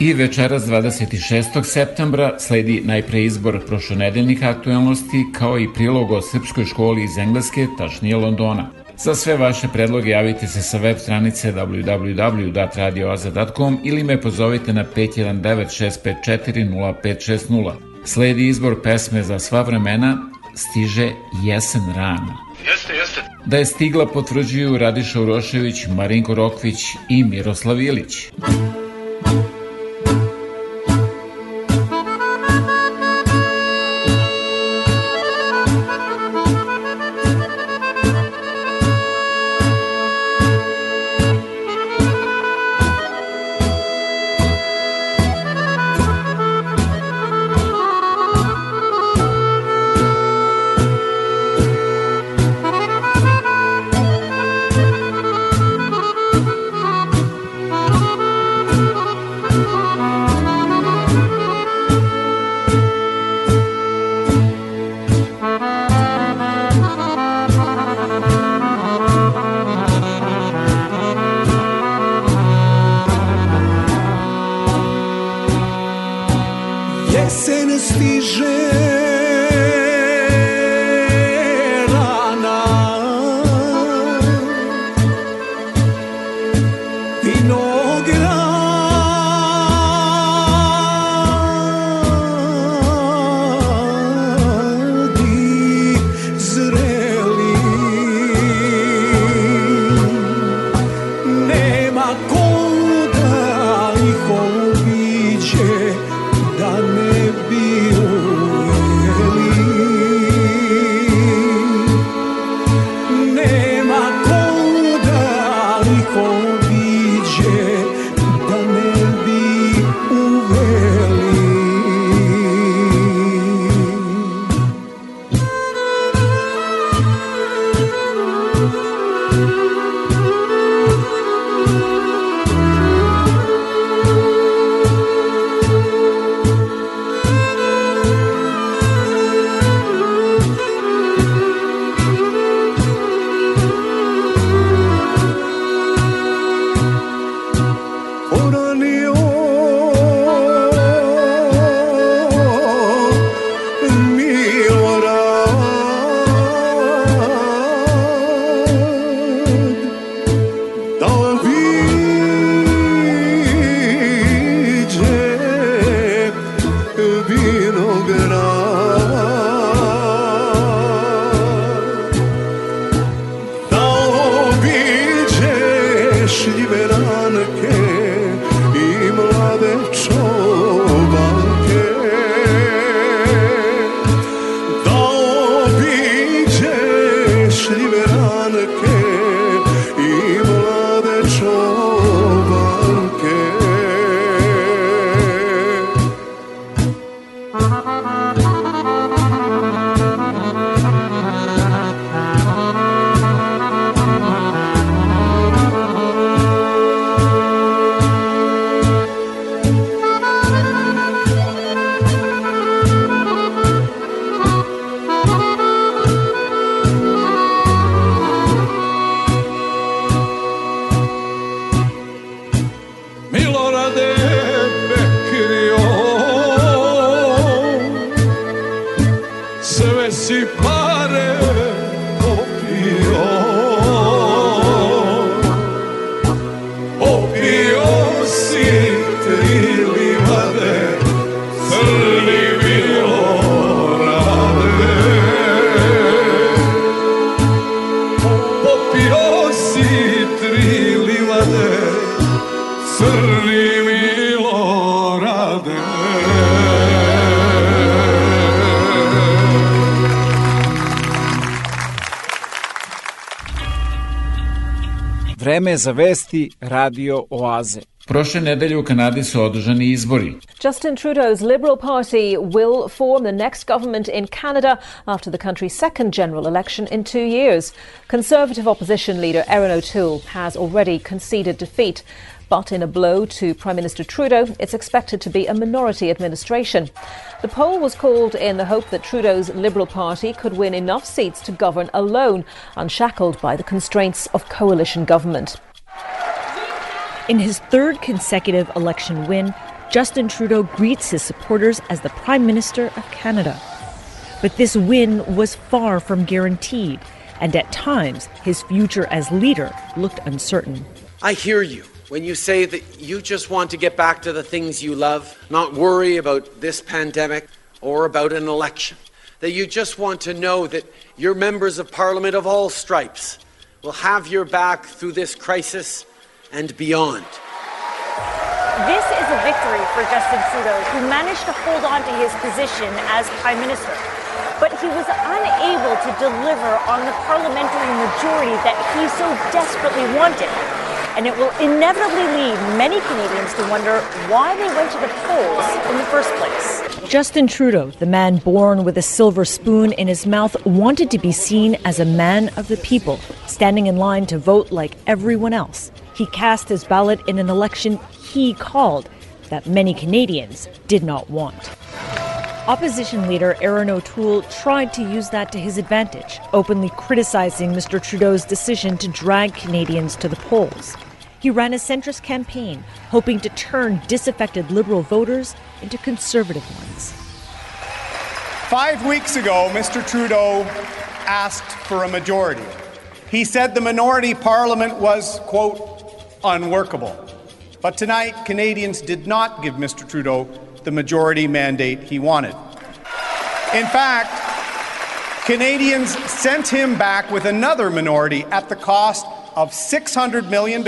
I večeras 26. septembra sledi najpre izbor prošlonedeljnih aktualnosti kao i prilog o srpskoj školi iz Engleske, tačnije Londona. Za sve vaše predloge javite se sa web stranice www.radioaza.com ili me pozovite na 519 654 0560. Sledi izbor pesme za sva vremena, stiže jesen rana. Jeste, jeste. Da je stigla potvrđuju Radiša Urošević, Marinko Rokvić i Miroslav Ilić. there. Vreme za vesti Radio Oaze. Prošle nedelje u Kanadi su održani izbori. Justin Trudeau's Liberal Party will form the next government in Canada after the country's second general election in two years. Conservative opposition leader Erin O'Toole has already conceded defeat. But in a blow to Prime Minister Trudeau, it's expected to be a minority administration. The poll was called in the hope that Trudeau's Liberal Party could win enough seats to govern alone, unshackled by the constraints of coalition government. In his third consecutive election win, Justin Trudeau greets his supporters as the Prime Minister of Canada. But this win was far from guaranteed, and at times his future as leader looked uncertain. I hear you when you say that you just want to get back to the things you love, not worry about this pandemic or about an election, that you just want to know that your members of parliament of all stripes will have your back through this crisis and beyond. This is a victory for Justin Trudeau, who managed to hold on to his position as Prime Minister. But he was unable to deliver on the parliamentary majority that he so desperately wanted and it will inevitably lead many Canadians to wonder why they went to the polls in the first place. Justin Trudeau, the man born with a silver spoon in his mouth, wanted to be seen as a man of the people, standing in line to vote like everyone else. He cast his ballot in an election he called that many Canadians did not want. Opposition leader Erin O'Toole tried to use that to his advantage, openly criticizing Mr. Trudeau's decision to drag Canadians to the polls. He ran a centrist campaign, hoping to turn disaffected Liberal voters into conservative ones. Five weeks ago, Mr. Trudeau asked for a majority. He said the minority parliament was, quote, unworkable. But tonight, Canadians did not give Mr. Trudeau the majority mandate he wanted. In fact, Canadians sent him back with another minority at the cost of $600 million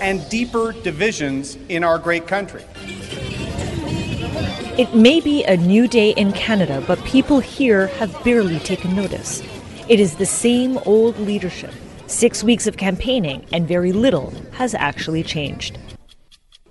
and deeper divisions in our great country. It may be a new day in Canada, but people here have barely taken notice. It is the same old leadership. Six weeks of campaigning, and very little has actually changed.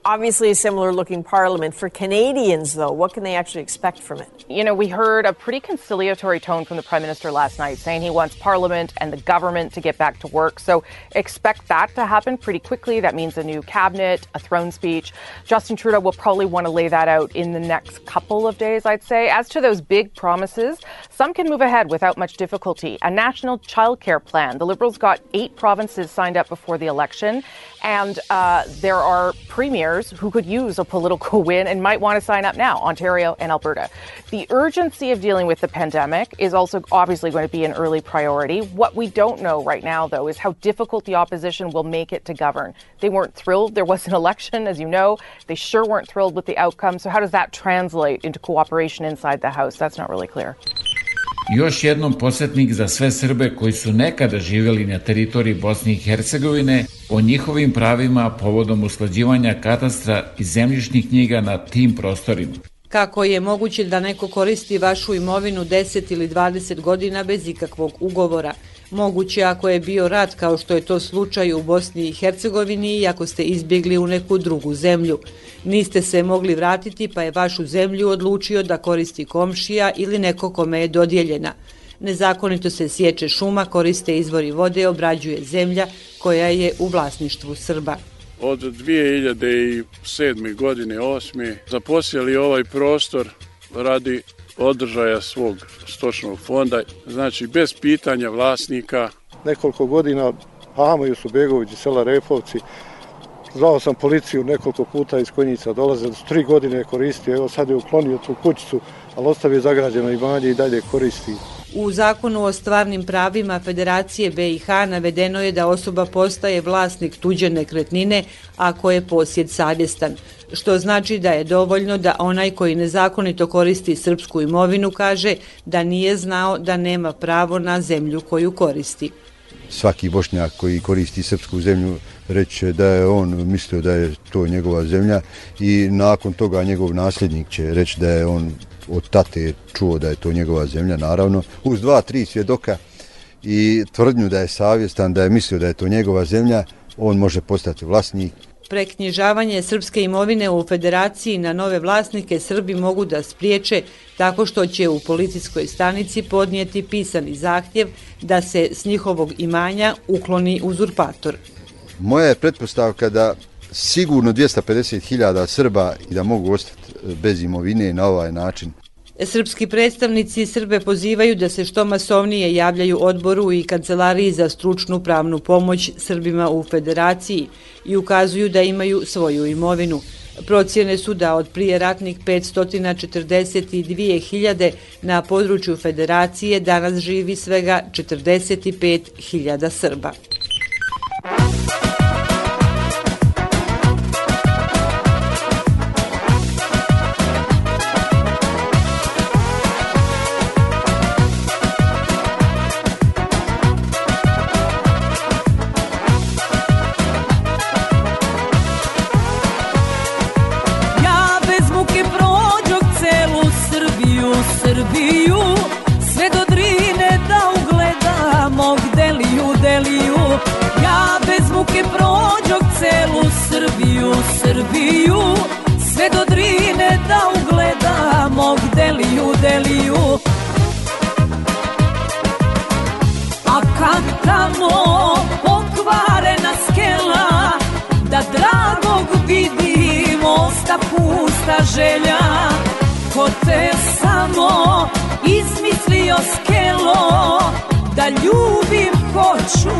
Obviously, a similar looking parliament. For Canadians, though, what can they actually expect from it? You know, we heard a pretty conciliatory tone from the Prime Minister last night saying he wants Parliament and the government to get back to work. So expect that to happen pretty quickly. That means a new cabinet, a throne speech. Justin Trudeau will probably want to lay that out in the next couple of days, I'd say. As to those big promises, some can move ahead without much difficulty. A national childcare plan. The Liberals got eight provinces signed up before the election, and uh, there are premiers who could use a political win and might want to sign up now Ontario and Alberta. The urgency of dealing with the pandemic is also obviously going to be an early priority. What we don't know right now, though, is how difficult the opposition will make it to govern. They weren't thrilled. There was an election, as you know. They sure weren't thrilled with the outcome. So, how does that translate into cooperation inside the House? That's not really clear. Još jednom posetnik za sve Srbe koji su nekada živjeli na teritoriji Bosne i Hercegovine o njihovim pravima povodom usklađivanja katastra i zemljišnih knjiga na tim prostorima. Kako je moguće da neko koristi vašu imovinu 10 ili 20 godina bez ikakvog ugovora? Moguće ako je bio rat kao što je to slučaj u Bosni i Hercegovini i ako ste izbjegli u neku drugu zemlju. Niste se mogli vratiti pa je vašu zemlju odlučio da koristi komšija ili neko kome je dodijeljena. Nezakonito se sječe šuma, koriste izvori vode, obrađuje zemlja koja je u vlasništvu Srba. Od 2007. godine 8. zaposjeli ovaj prostor radi održaja svog stočnog fonda, znači bez pitanja vlasnika. Nekoliko godina Hama Jusubegović iz sela Refovci Zvao sam policiju nekoliko puta iz Konjica, dolaze, tri godine koristio, evo sad je uklonio tu kućicu, ali ostavio zagrađeno imanje i dalje koristi. U zakonu o stvarnim pravima Federacije BiH navedeno je da osoba postaje vlasnik tuđe nekretnine ako je posjed savjestan, što znači da je dovoljno da onaj koji nezakonito koristi srpsku imovinu kaže da nije znao da nema pravo na zemlju koju koristi. Svaki bošnjak koji koristi srpsku zemlju reći da je on mislio da je to njegova zemlja i nakon toga njegov nasljednik će reći da je on od tate čuo da je to njegova zemlja, naravno, uz dva, tri svjedoka i tvrdnju da je savjestan, da je mislio da je to njegova zemlja, on može postati vlasnik. Preknjižavanje srpske imovine u federaciji na nove vlasnike Srbi mogu da spriječe tako što će u policijskoj stanici podnijeti pisani zahtjev da se s njihovog imanja ukloni uzurpator. Moja je pretpostavka da sigurno 250.000 Srba i da mogu ostati bez imovine na ovaj način. Srpski predstavnici Srbe pozivaju da se što masovnije javljaju odboru i kancelariji za stručnu pravnu pomoć Srbima u federaciji i ukazuju da imaju svoju imovinu. Procjene su da od prije ratnih 542.000 na području federacije danas živi svega 45.000 Srba. Thank you. Želja Ko te samo izmislio skelo Da ljubim hoću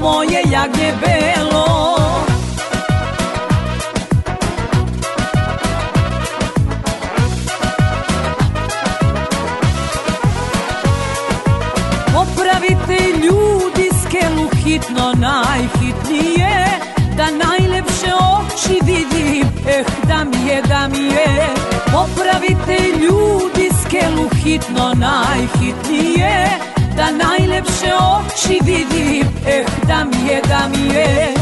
moje jagnje belo mi je, da mi je. Popravite ljudi skelu hitno najhitnije da najlepše oči vidim. Eh da mi je, da mi je.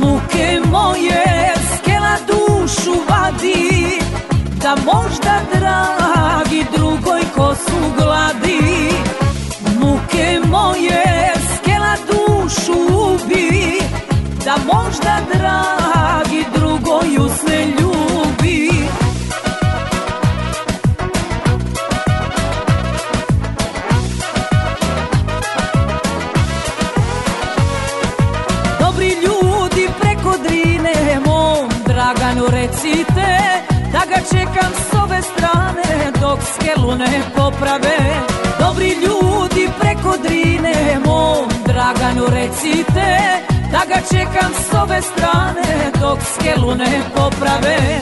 Muke moje skela dušu vadi Da možda dragi drugoj kosu gladi. Muke moje skela dušu ubi Da možda dragi strane dok skelu ne poprave. Dobri ljudi preko Drine mom Draganu recite Da ga čekam s ove strane dok skelu ne poprave.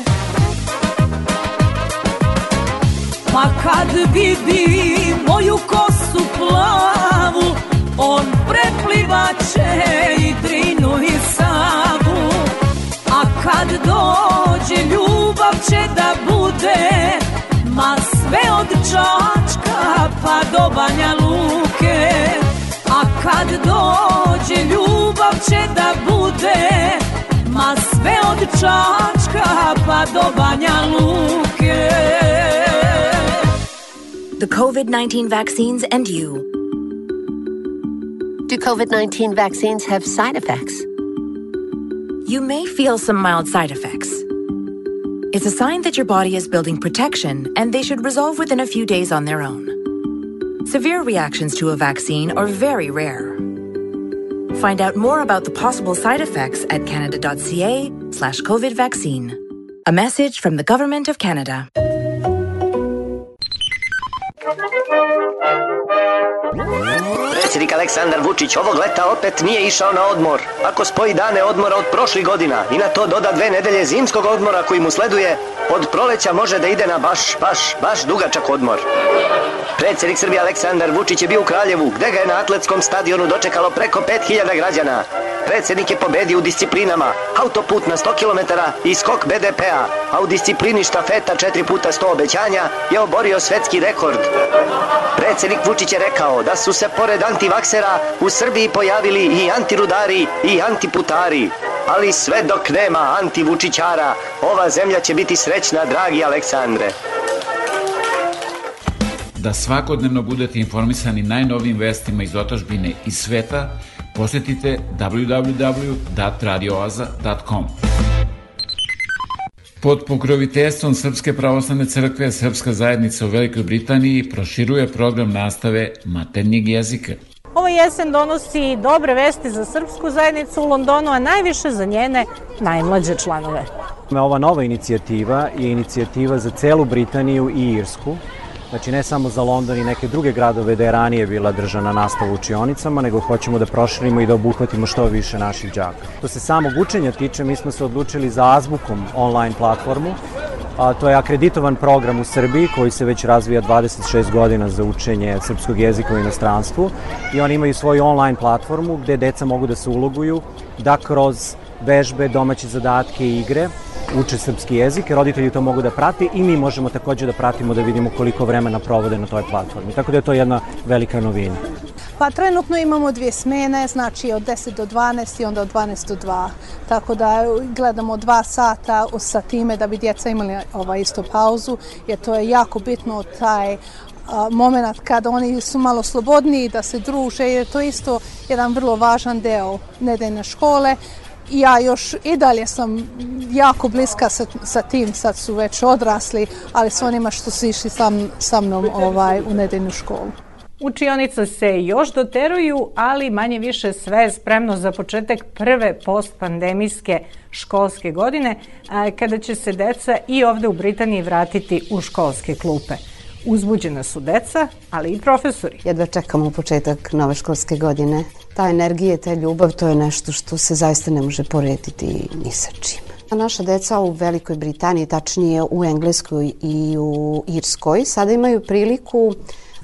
Ma kad vidi moju kosu plavu On preplivaće i Drinu i Savu. A kad dođe ljubav će da bude Čačka pa do Banja Luke A kad dođe ljubav će da bude Ma sve od Čačka pa do Banja Luke the COVID 19 vaccines and you. Do COVID 19 vaccines have side effects? You may feel some mild side effects. It's a sign that your body is building protection and they should resolve within a few days on their own. Severe reactions to a vaccine are very rare. Find out more about the possible side effects at canada.ca slash COVID vaccine. A message from the Government of Canada. Predsjednik Aleksandar Vučić ovog leta opet nije išao na odmor. Ako spoji dane odmora od prošlih godina i na to doda dve nedelje zimskog odmora koji mu sleduje, od proleća može da ide na baš, baš, baš dugačak odmor. Predsjednik Srbije Aleksandar Vučić je bio u Kraljevu, gde ga je na atletskom stadionu dočekalo preko 5000 građana. Predsjednik je pobedio u disciplinama autoput na 100 km i skok BDP-a, a u disciplini štafeta 4 puta 100 obećanja je oborio svetski rekord. Predsjednik Vučić je rekao da su se pored antivaksera u Srbiji pojavili i antirudari i antiputari. Ali sve dok nema antivučićara, ova zemlja će biti srećna, dragi Aleksandre. Da svakodnevno budete informisani najnovim vestima iz otačbine i sveta, posetite www.radiooaza.com. Pod pokroviteljstvom Srpske pravoslavne crkve Srpska zajednica u Velikoj Britaniji proširuje program nastave maternjeg jezika. Ova jesen donosi dobre vesti za srpsku zajednicu u Londonu, a najviše za njene najmlađe članove. Ova nova inicijativa je inicijativa za celu Britaniju i Irsku. Znači ne samo za London i neke druge gradove da je ranije bila držana nastava u učionicama, nego hoćemo da proširimo i da obuhvatimo što više naših đaka. Što se samog učenja tiče, mi smo se odlučili za Azbukom online platformu. A, to je akreditovan program u Srbiji koji se već razvija 26 godina za učenje srpskog jezika u inostranstvu i oni imaju svoju online platformu gde deca mogu da se uloguju da kroz vežbe, domaće zadatke i igre uče srpski jezik, roditelji to mogu da prati i mi možemo takođe da pratimo da vidimo koliko vremena provode na toj platformi. Tako da je to jedna velika novina. Pa trenutno imamo dvije smene, znači od 10 do 12 i onda od 12 do 2. Tako da gledamo dva sata sa time da bi djeca imali ovaj isto pauzu, jer to je jako bitno taj moment kad oni su malo slobodniji da se druže, jer to je isto jedan vrlo važan deo nedeljne škole, ja još i dalje sam jako bliska sa, sa tim, sad su već odrasli, ali s onima što su išli sam, sa mnom ovaj, u nedeljnu školu. Učionice se još doteruju, ali manje više sve je spremno za početak prve postpandemijske školske godine, kada će se deca i ovde u Britaniji vratiti u školske klupe. Uzbuđena su deca, ali i profesori. Jedva čekamo početak nove školske godine. Ta energija, ta ljubav, to je nešto što se zaista ne može porediti ni sa čim. Naša deca u Velikoj Britaniji, tačnije u Engleskoj i u Irskoj, sada imaju priliku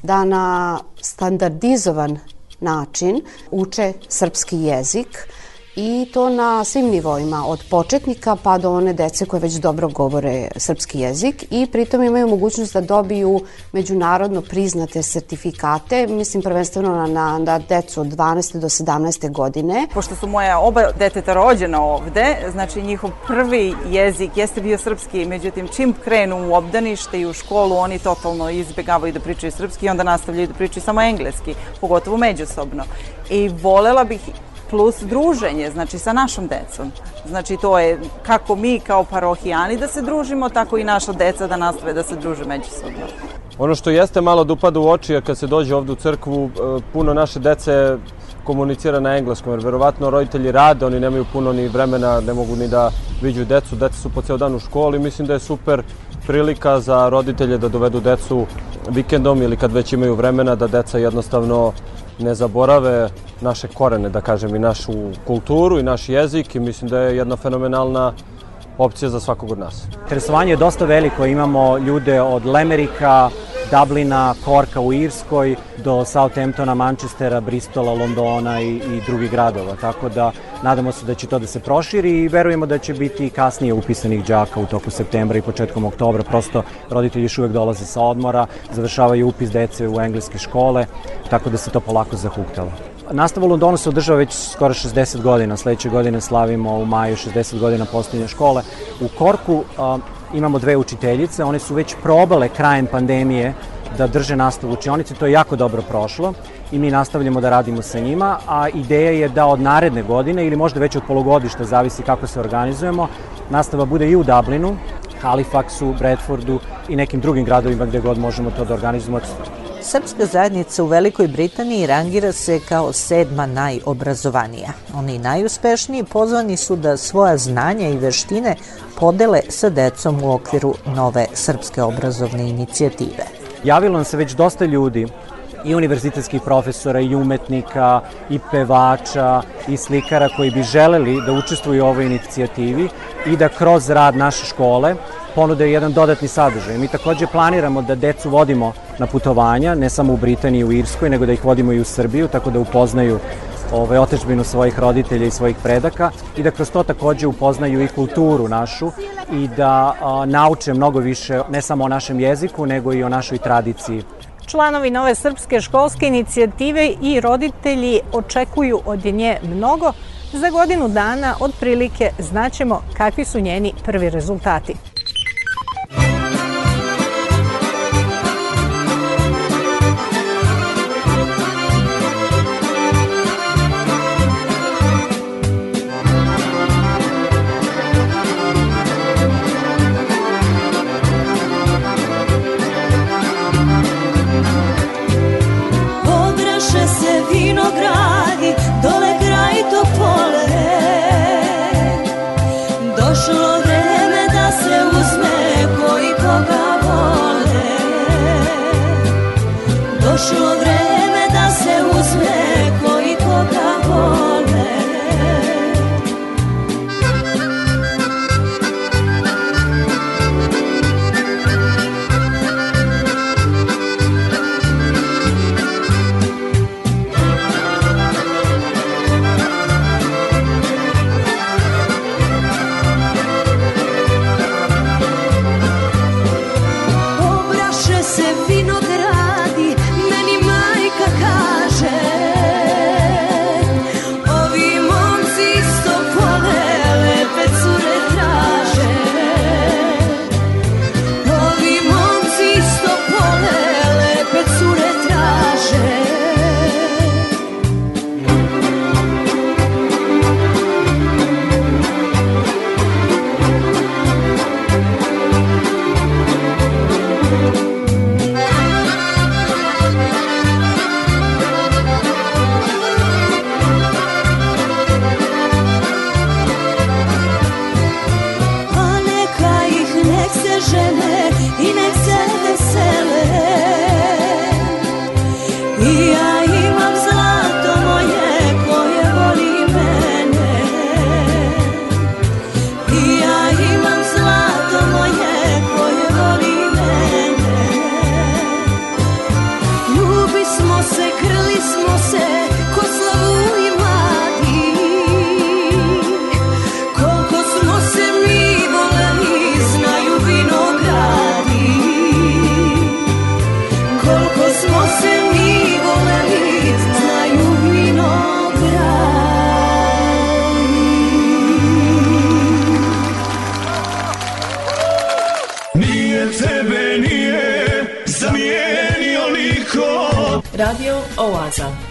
da na standardizovan način uče srpski jezik i to na svim nivoima, od početnika pa do one dece koje već dobro govore srpski jezik i pritom imaju mogućnost da dobiju međunarodno priznate sertifikate, mislim prvenstveno na, na, na decu od 12. do 17. godine. Pošto su moja oba deteta rođena ovde, znači njihov prvi jezik jeste bio srpski, međutim čim krenu u obdanište i u školu, oni totalno izbegavaju da pričaju srpski i onda nastavljaju da pričaju samo engleski, pogotovo međusobno. I volela bih plus druženje, znači sa našom decom. Znači to je kako mi kao parohijani da se družimo, tako i naša deca da nastave da se druže međusobno. Ono što jeste malo da upada u oči, a kad se dođe ovde u crkvu, e, puno naše dece komunicira na engleskom, jer verovatno roditelji rade, oni nemaju puno ni vremena, ne mogu ni da viđu decu, deca su po ceo dan u školi, mislim da je super prilika za roditelje da dovedu decu vikendom ili kad već imaju vremena da deca jednostavno ne zaborave naše korene, da kažem, i našu kulturu i naš jezik i mislim da je jedna fenomenalna opcija za svakog od nas. Interesovanje je dosta veliko, imamo ljude od Lemerika, Dublina, Korka u Irskoj, do Southamptona, Manchestera, Bristola, Londona i, i drugih gradova. Tako da nadamo se da će to da se proširi i verujemo da će biti kasnije upisanih đaka u toku septembra i početkom oktobra. Prosto roditelji još uvek dolaze sa odmora, završavaju upis dece u engleske škole, tako da se to polako zahuktalo. Nastava u Londonu se održava već skoro 60 godina. Sledeće godine slavimo u maju 60 godina postojanja škole. U Korku a, imamo dve učiteljice, one su već probale krajem pandemije da drže nastavu učionice, to je jako dobro prošlo i mi nastavljamo da radimo sa njima, a ideja je da od naredne godine ili možda već od polugodišta, zavisi kako se organizujemo, nastava bude i u Dublinu, Halifaxu, Bradfordu i nekim drugim gradovima gde god možemo to da organizujemo. Srpska zajednica u Velikoj Britaniji rangira se kao sedma najobrazovanija. Oni najuspešniji pozvani su da svoja znanja i veštine podele sa decom u okviru nove srpske obrazovne inicijative. Javilo nam se već dosta ljudi i univerzitetskih profesora i umetnika i pevača i slikara koji bi želeli da učestvuju u ovoj inicijativi i da kroz rad naše škole ponude jedan dodatni sadržaj. Mi takođe planiramo da decu vodimo na putovanja, ne samo u Britaniji i u Irskoj, nego da ih vodimo i u Srbiju, tako da upoznaju ovaj, otečbinu svojih roditelja i svojih predaka i da kroz to takođe upoznaju i kulturu našu i da a, nauče mnogo više ne samo o našem jeziku, nego i o našoj tradiciji. Članovi nove srpske školske inicijative i roditelji očekuju od nje mnogo. Za godinu dana otprilike znaćemo kakvi su njeni prvi rezultati.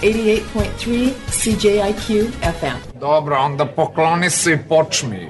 88.3 CJIQ FM. Dobro, onda pokloni se i počmi.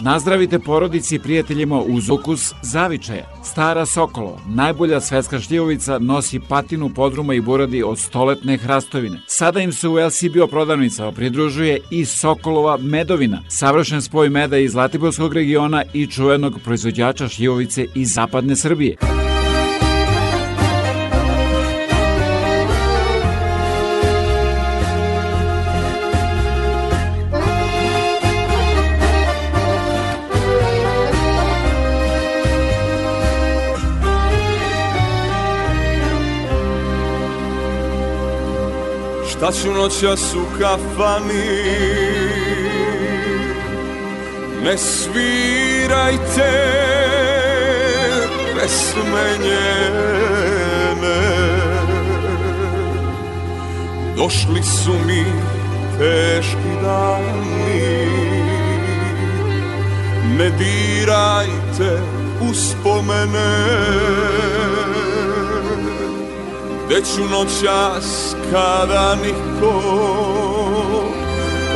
Nazdravite porodici i prijateljima uz ukus zavičaja. Stara Sokolo, najbolja svetska šljivovica, nosi patinu podruma i buradi od stoletne hrastovine. Sada im se u LCBO prodavnicama pridružuje i Sokolova medovina, savršen spoj meda iz Zlatiborskog regiona i čuvenog proizvođača šljivovice iz zapadne Srbije. Šta ću noćas u kafani. Ne svirajte pesme njene. Došli su mi teški dani. Ne dirajte uspomene Gde ću noćas kada niko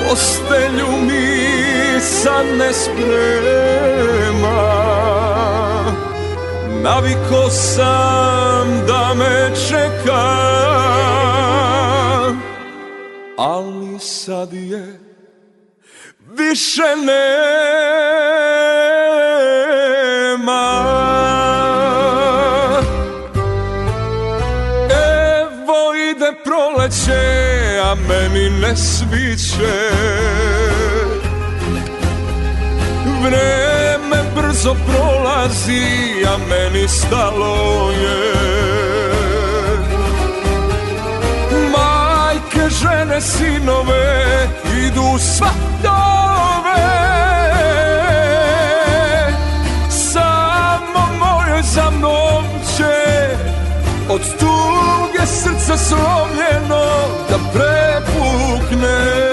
Postelju mi sad ne sprema. Naviko sam da me čeka Ali sad je više nema ne sviće. Vreme brzo prolazi, a meni stalo je. Majke, žene, sinove, idu svatove Samo moje za mnom će od srce slomljeno da prepukne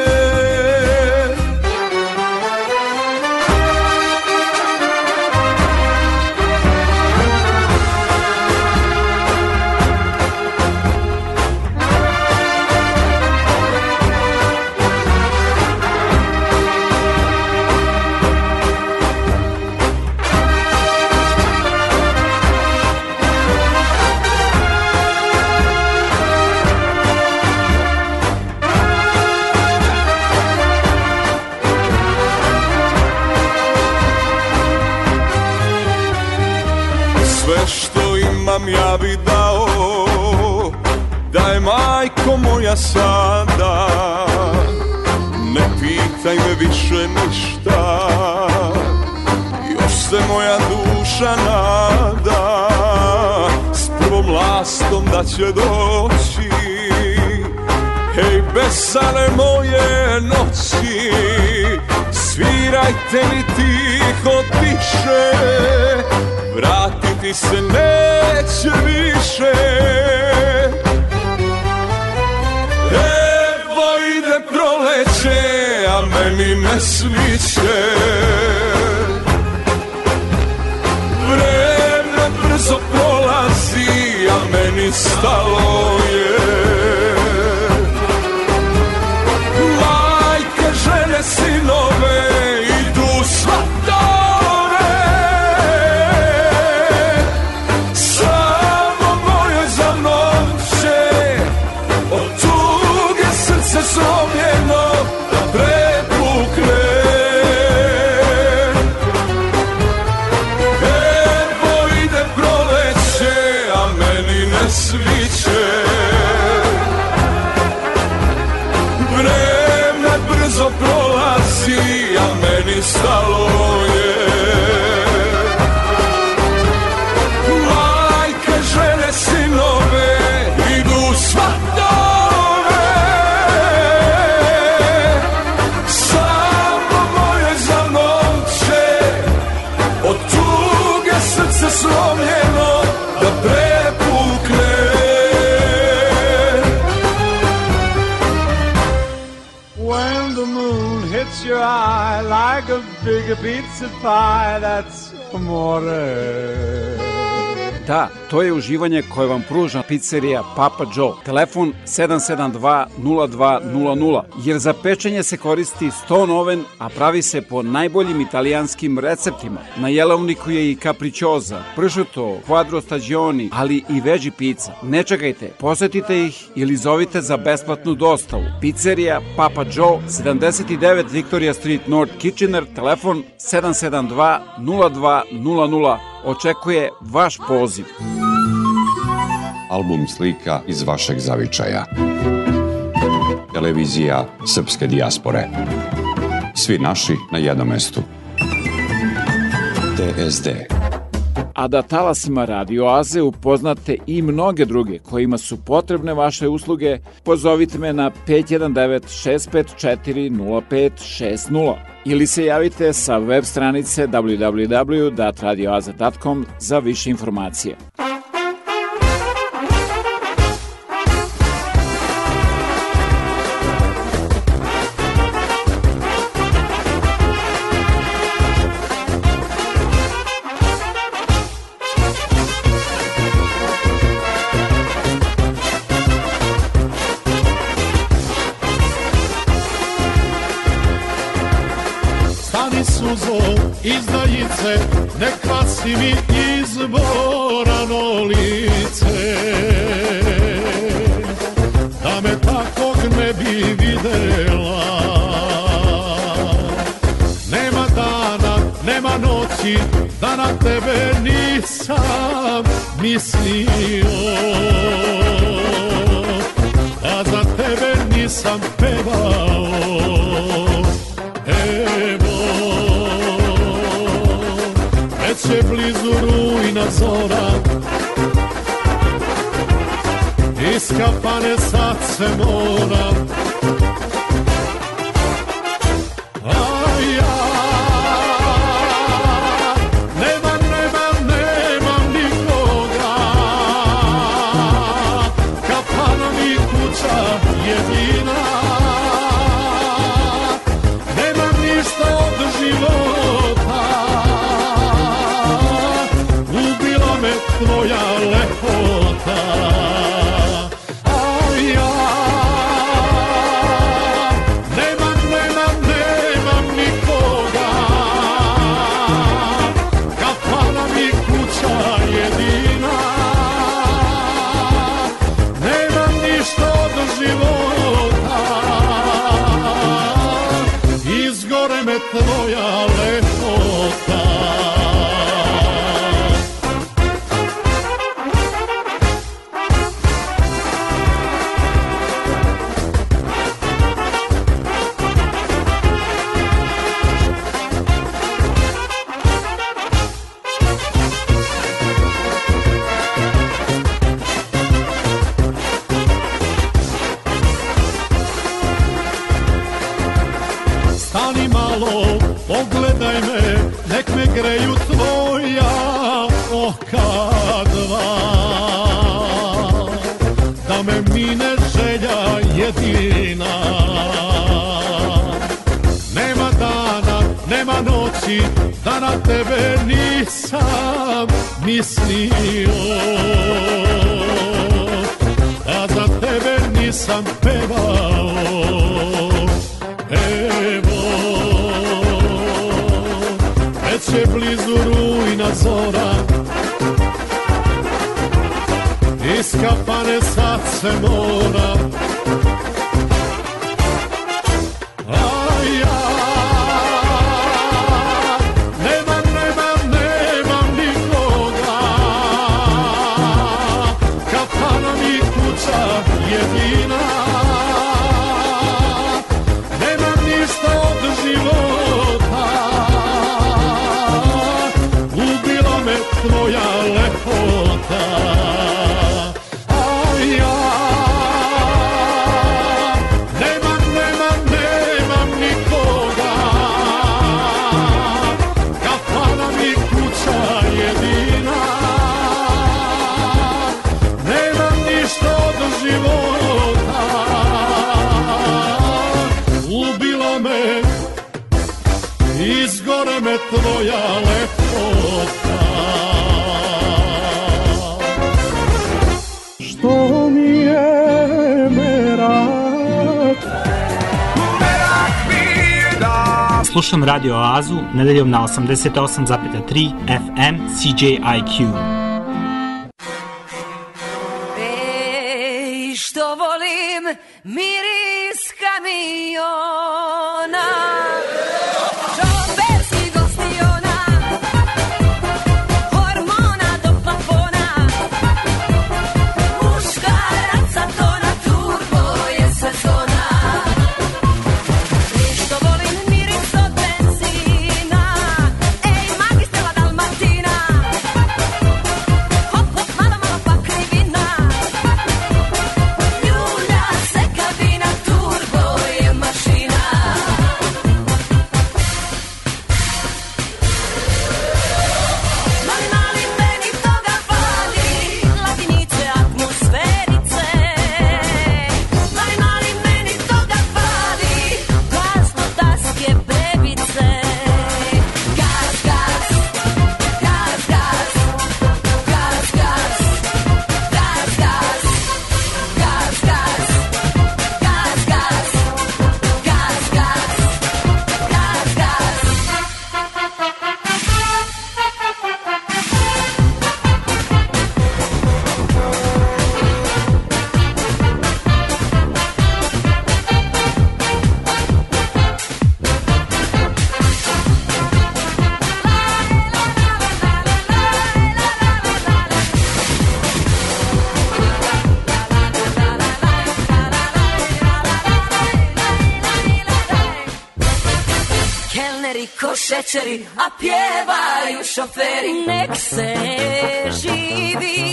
pitaj me više ništa. Još se moja duša nada. S prvom lastom da će doći. Hej, besale moje noći Svirajte mi tiho tiše. Vratiti se neće više. Evo ide proleće, a meni ne sviće Vreme brzo prolazi, a meni stalo je. Majke, žene, sinove, stalo je pizza pie, that's amore. Da, to je uživanje koje vam pruža pizzerija Papa Joe. Telefon 772-0200, jer za pečenje se koristi ston oven, a pravi se po najboljim italijanskim receptima. Na jelovniku je i capricciosa, pršuto, quadro stagioni, ali i veđi pizza. Ne čekajte, posetite ih ili zovite za besplatnu dostavu. Pizzerija Papa Joe, 79 Victoria Street North Kitchener, telefon 772 0200 očekuje vaš poziv. Album slika iz vašeg zavičaja. Televizija Srpske dijaspore. Svi naši na jednom mestu. TSD. A da talasima Radio Aze upoznate i mnoge druge kojima su potrebne vaše usluge, pozovite me na 519-654-0560 ili se javite sa web stranice www.radioaze.com za više informacije. Noći, da na tebe nisam mislio. A za tebe nisam pevao. Evo, već je blizu rujna zora Iskapane sad se mora nedeljom na 88,3 FM CJIQ. večeri, a pjevaju šoferi. Nek se živi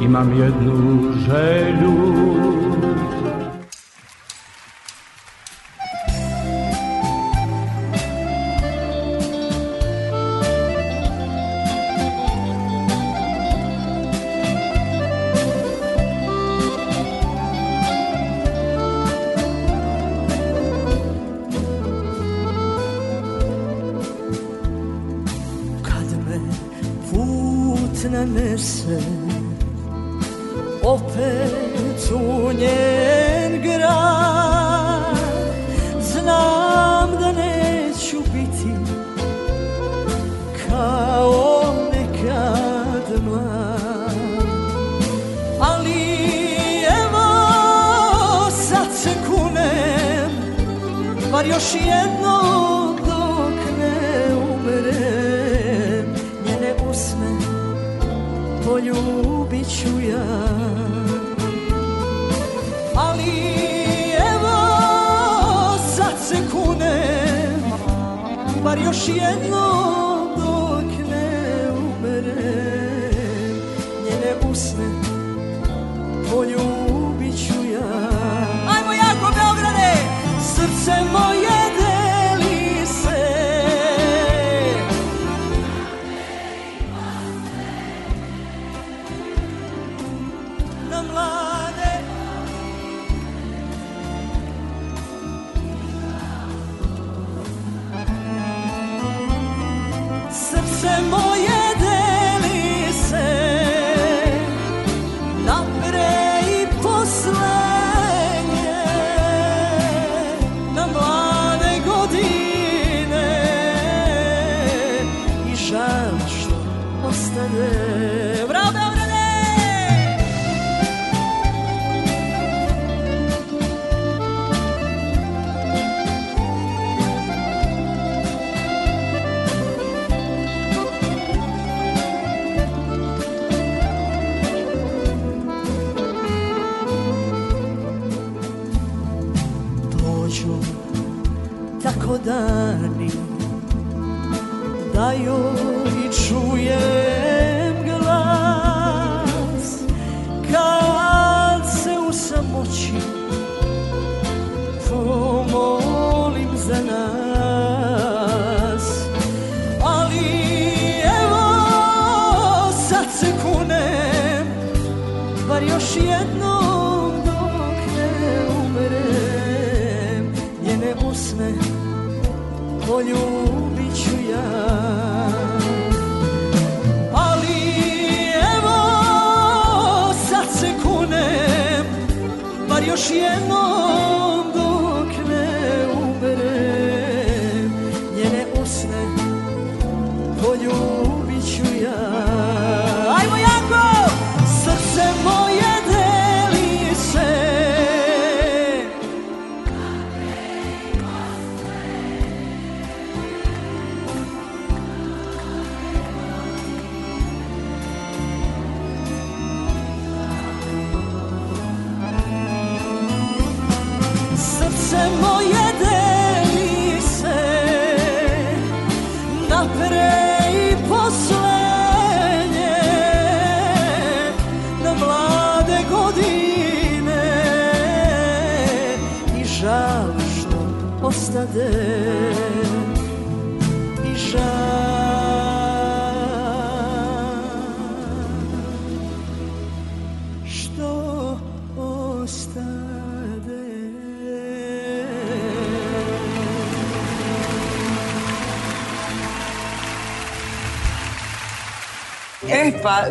imam jednu želju jednom dok ne umerem njene usne poljubit ću ja. Ali evo sad se kunem bar još jednom dok ne umerem njene usne poljubit ću ja. Ajmo jako Beograde! Srce moje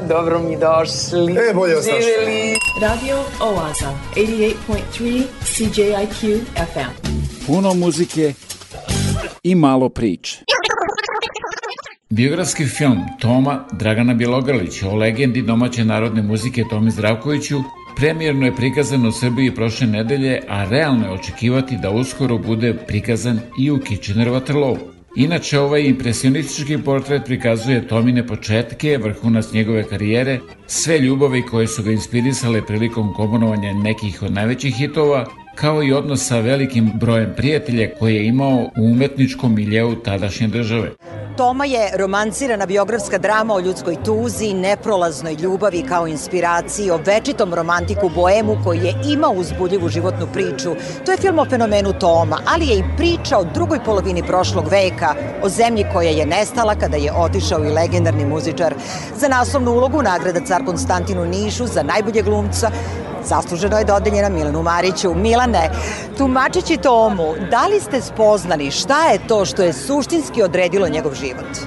dobro mi došli. E, bolje našli. Živjeli. Radio Oaza, 88.3 CJIQ FM. Puno muzike i malo priče. Biografski film Toma Dragana Bjelogrlića o legendi domaće narodne muzike Tomi Zdravkoviću premijerno je prikazan u Srbiji prošle nedelje, a realno je očekivati da uskoro bude prikazan i u Kitchener Waterloo. Inače, ovaj impresionistički portret prikazuje Tomine početke, vrhunac njegove karijere, sve ljubavi koje su ga inspirisale prilikom komponovanja nekih od najvećih hitova, kao i odnos sa velikim brojem prijatelja koje je imao u umetničkom miljeu tadašnje države. Toma je romancirana biografska drama o ljudskoj tuzi, neprolaznoj ljubavi kao inspiraciji, o večitom romantiku Boemu koji je imao uzbudljivu životnu priču. To je film o fenomenu Toma, ali je i priča o drugoj polovini prošlog veka, o zemlji koja je nestala kada je otišao i legendarni muzičar. Za naslovnu ulogu nagrada car Konstantinu Nišu za najbolje glumca Zasluženo je dodeljena Milanu Mariću. Milane, tumačići Tomu, da li ste spoznali šta je to što je suštinski odredilo njegov život?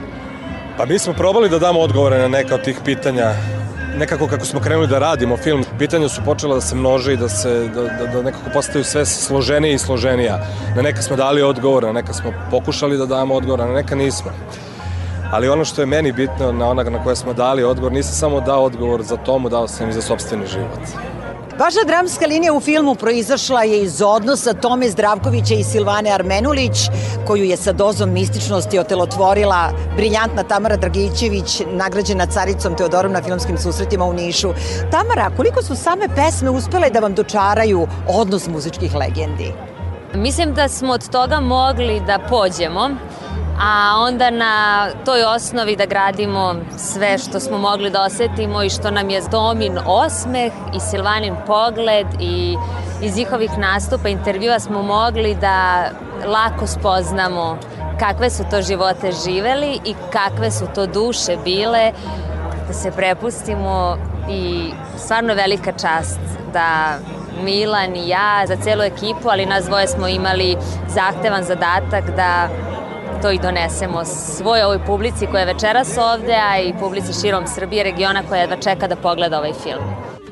Pa mi smo probali da damo odgovore na neka od tih pitanja nekako kako smo krenuli da radimo film, pitanja su počela da se množe i da se da, da, da nekako postaju sve složenije i složenija. Na neka smo dali odgovor, na neka smo pokušali da damo odgovor, a na neka nismo. Ali ono što je meni bitno na onoga na koje smo dali odgovor, nisam samo dao odgovor za tomu, dao sam i za sobstveni život. Vaša dramska linija u filmu proizašla je iz odnosa Tome Zdravkovića i Silvane Armenulić, koju je sa dozom mističnosti otelotvorila briljantna Tamara Dragićević, nagrađena caricom Teodorom na filmskim susretima u Nišu. Tamara, koliko su same pesme uspele da vam dočaraju odnos muzičkih legendi? Mislim da smo od toga mogli da pođemo, a onda na toj osnovi da gradimo sve što smo mogli da osetimo i što nam je Domin osmeh i Silvanin pogled i iz njihovih nastupa, intervjua smo mogli da lako spoznamo kakve su to živote živeli i kakve su to duše bile, da se prepustimo i stvarno velika čast da Milan i ja, za celu ekipu, ali nas dvoje smo imali zahtevan zadatak da to i donesemo svoj ovoj publici koja je večeras ovde, a i publici širom Srbije, regiona koja jedva čeka da pogleda ovaj film.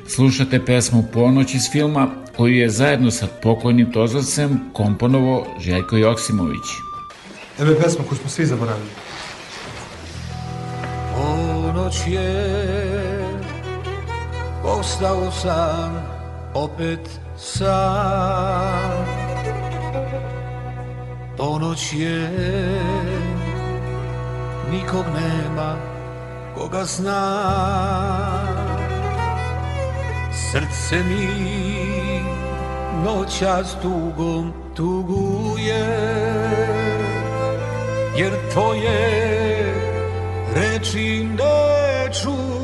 Slušate pesmu Ponoć iz filma koju je zajedno sa pokojnim Tozovcem komponovo Željko Joksimović. Evo je pesma koju smo svi zaboravili. Ponoć je, ostao sam, opet sam. Ponoć je, nikog nema, koga zna. Srce mi noća s tugom tuguje, jer tvoje reči ne čuje.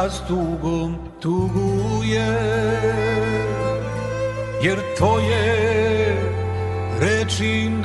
Noća s tugom tuguje Jer tvoje reči ne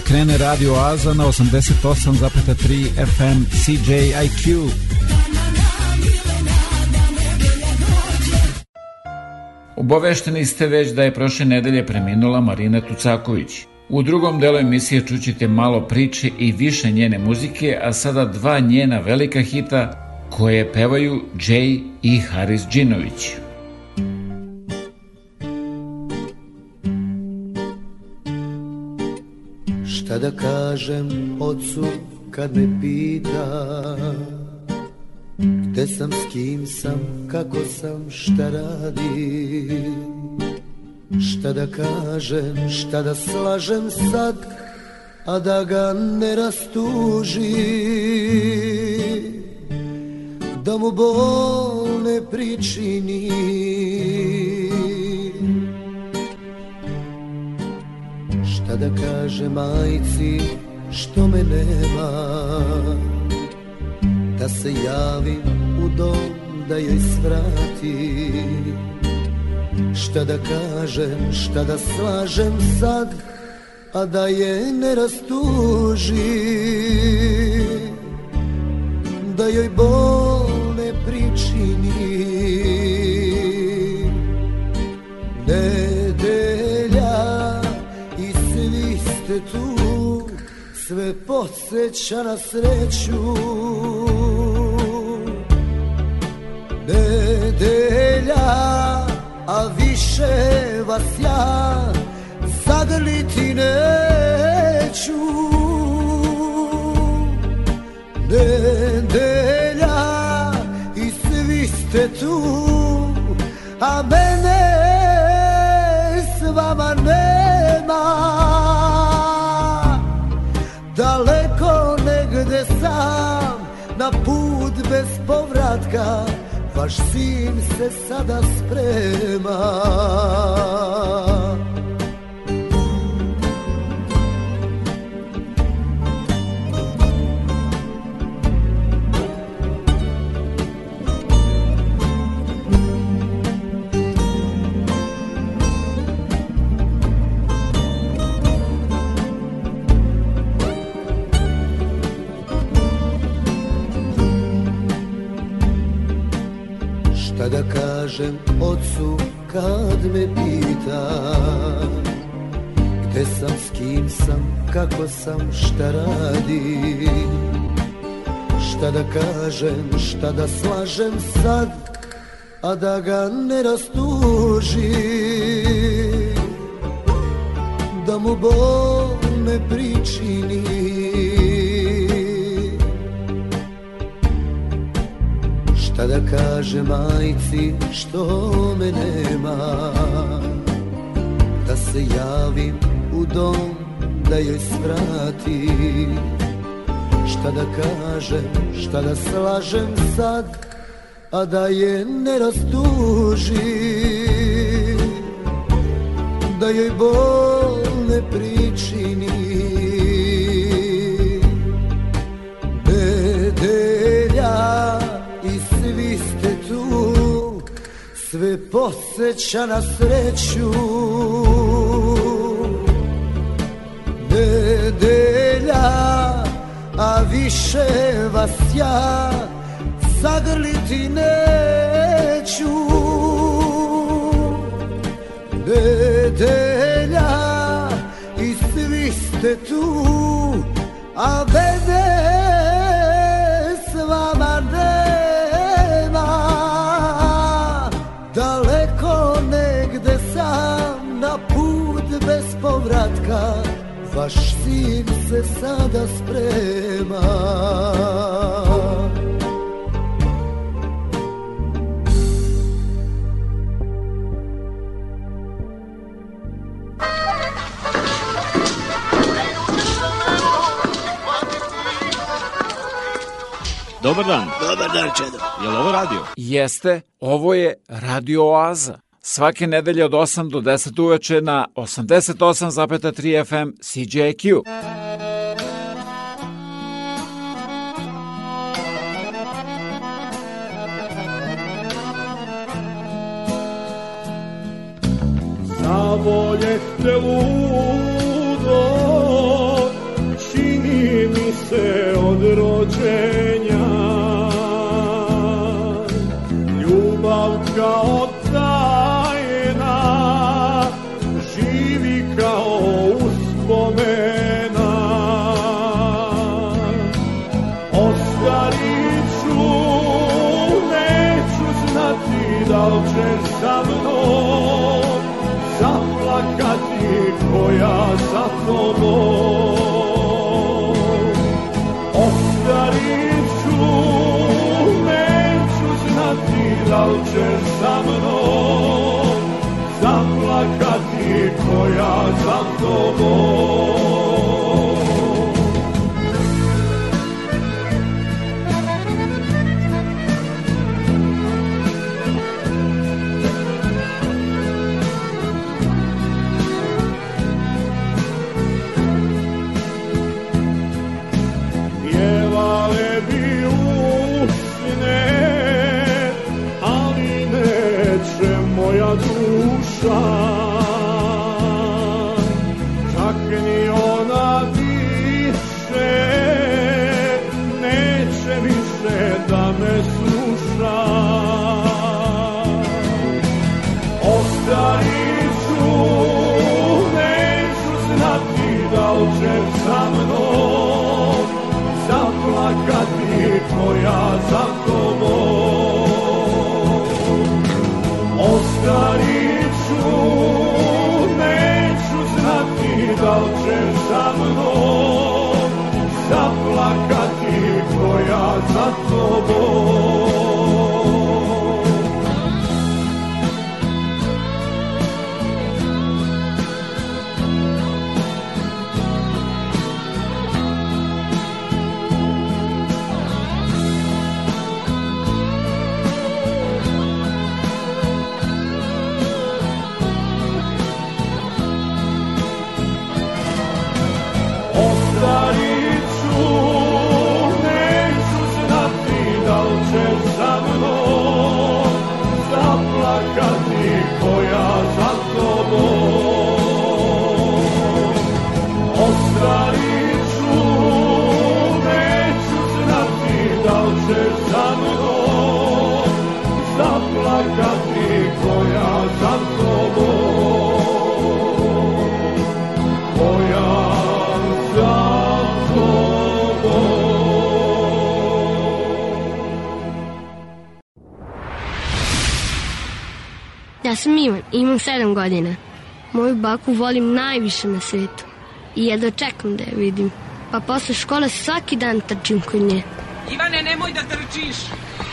da krene Radio Aza na 88,3 FM CJIQ. Obavešteni ste već da je prošle nedelje preminula Marina Tucaković. U drugom delu emisije čućete malo priče i više njene muzike, a sada dva njena velika hita koje pevaju Jay i Haris Džinović. Da kažem ocu kad me pita Gde sam, s kim sam, kako sam, šta radim? Šta da kažem, šta da slažem sad A da ga ne rastuži Da mu bol ne pričini Šta da kaže majci što me nema? Da se javim u dom da joj svrati Šta da kažem, šta da slažem sad A da je ne rastuži Da joj bol ne pričini ste tu Sve podsjeća na sreću. Nedelja, a više vas ja zagrliti neću. Nedelja i svi ste tu, a mene put bez povratka Vaš sin se sada sprema da kažem ocu kad me pita Gde sam, s kim sam, kako sam, šta radim? Šta da kažem, šta da slažem sad A da ga ne rastuži Da mu bol ne pričini kaže majci što me nema? Da se javim u dom da joj svrati Šta da kažem, šta da slažem sad A da je ne rastuži Da joj bol Sve podsjeća na sreću. Nedelja, a više vas ja Zagrliti neću. Nedelja i svi ste tu A mene Vaš sin se sada sprema Dobar dan. Dobar dan, Čedo. Je li ovo radio? Jeste, ovo je Radio Oaza. Svake nedelje od 8 do 10 uveče na 88,3 FM CJQ. Zavoljehte ludo, čini mi se od rođenja. Ljubav kao koja za tobom Ostarit ću, neću znati da li ćeš sa mnom. Zaplakati koja za tobom godina. Moju baku volim najviše na svetu. I jedva čekam da je vidim. Pa posle škole svaki dan trčim kod nje. Ivane, nemoj da trčiš.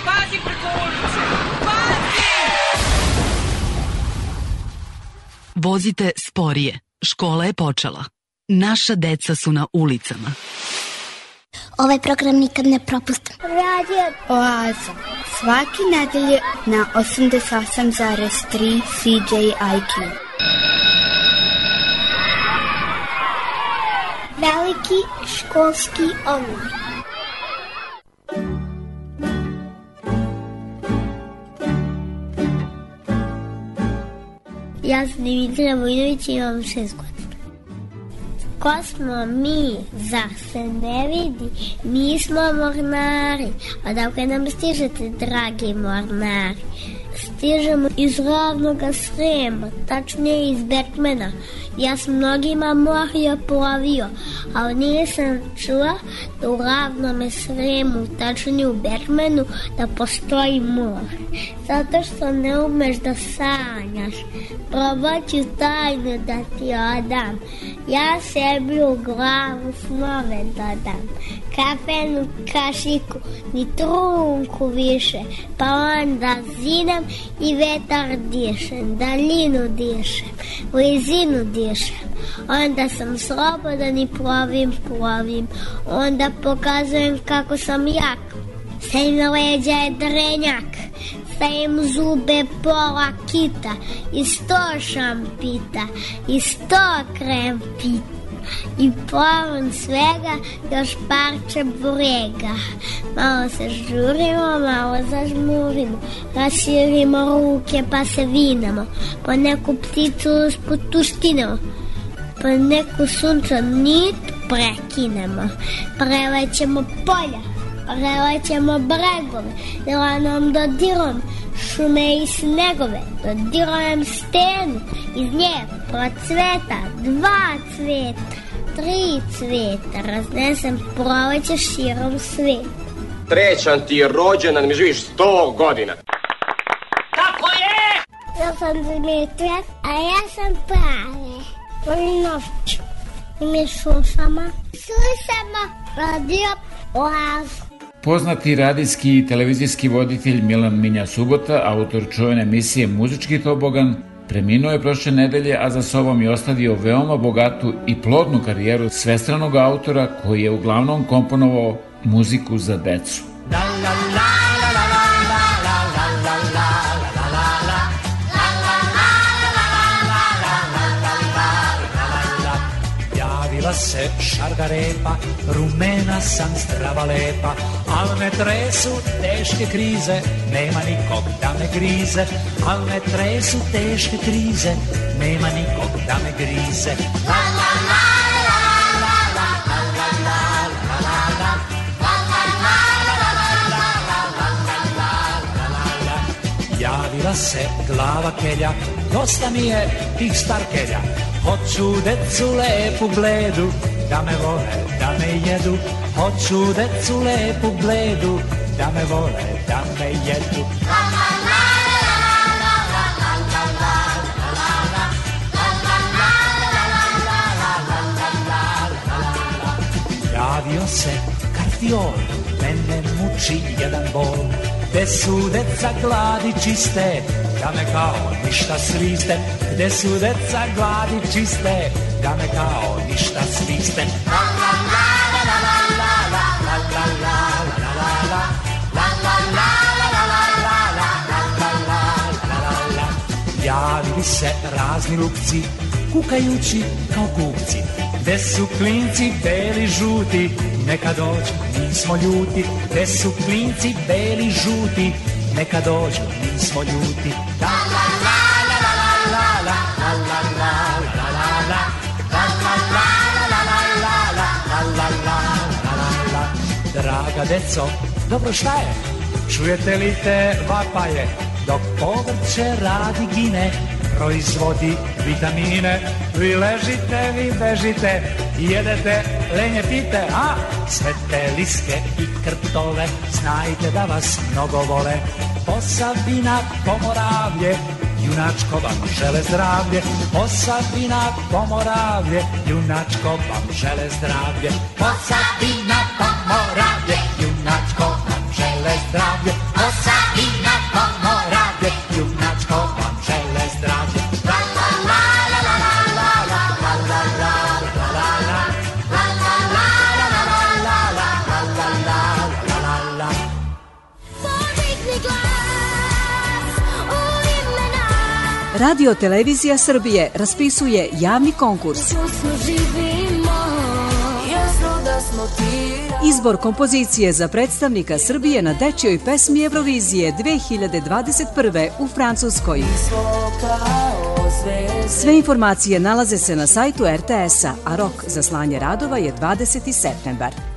Pazi preko ulice. Pazi! Vozite sporije. Škola je počela. Naša deca su na ulicama. Ovaj program nikad ne propustim. Radio Oaza. Svaki nedelje na 88,3 CJIQ. Veliki školski omor. Ja sam Dimitra Vojnović i imam šest. Ko smo mi, zar se ne vidi? Mi smo mornari, odakle nam stižete, dragi mornari? Stižemo iz ravnoga srema, tačnije iz Bergmana. Ja sam mnogima morio plovio, ali nisam čula da u ravnome sremu, tačnije u Bergmanu, da postoji more. Zato što ne umeš da sanjaš, probaću tajnu da ti odam. Ja sebi u glavu snove dodam. Kafenu kašiku, ni trunku više, pa onda zidam i vetar dišem, daljinu dišem, blizinu dišem. Onda sam slobodan i plovim, plovim. Onda pokazujem kako sam jak. Sem leđa je drenjak, sem zube pola kita i sto šampita i sto krempita i povrn svega još parče burega. Malo se žurimo, malo zažmurimo, raširimo ruke pa se vinamo, pa neku pticu sputuštinemo, pa neku sunčanit prekinemo, prelećemo polja, prelećemo bregove, delanom dodirom, šume i snegove, dodirujem stenu, iz nje procveta dva cveta, tri cveta, raznesem proleće širom sveta. Trećan ti je rođendan, mi živiš sto godina. Kako je? Ja sam Dimitra, a ja sam Prave. Volim noć. I mi slušamo. Slušamo radio Oazu. Poznati radijski i televizijski voditelj Milan Minja Subota, autor čuvene emisije Muzički tobogan, Preminuo je prošle nedelje, a za sobom je ostavio veoma bogatu i plodnu karijeru svestranog autora koji je uglavnom komponovao muziku za decu. La, la, la. Se šargarepa, rumena sam zdrava lepa, al me tresu teške krize, nema nikog da me grize, al me tresu teške krize, nema nikog da me grize. La la la Javila se glava kelja, dosta mi je tih starkelja, Hoću decu lepu bledu, da me vole, da me jedu. Hoću decu lepu bledu, da me vole, da me jedu. Javio se kardiol, mene muči jedan bol, gde su deca gladi čiste, da me kao ništa sviste, gde su deca gladi čiste, da me kao ništa sviste. La la la la la la la la la la la Javili se razni lupci, kukajući kao kupci, gde su klinci beli žuti, neka dođu, nismo ljuti, gde su klinci beli žuti, neka dođu, nismo ljuti. La la la la la la la la la la la la la Draga deco, dobro šta je? Čujete li te vapaje? Dok povrće radi gine, proizvodi vitamine. Vi ležite, vi bežite, jedete lenje pite, a sve te liske i krptove, znajte da vas mnogo vole. Posavina, pomoravlje, junačko vam žele zdravlje. Posavina, pomoravlje, junačko vam žele zdravlje. Posavina, pomoravlje, junačko vam žele zdravlje. Radio Televizija Srbije raspisuje javni konkurs. Izbor kompozicije za predstavnika Srbije na dečjoj pesmi Eurovizije 2021. u Francuskoj. Sve informacije nalaze se na sajtu RTS-a, a rok za slanje radova je 20. septembar.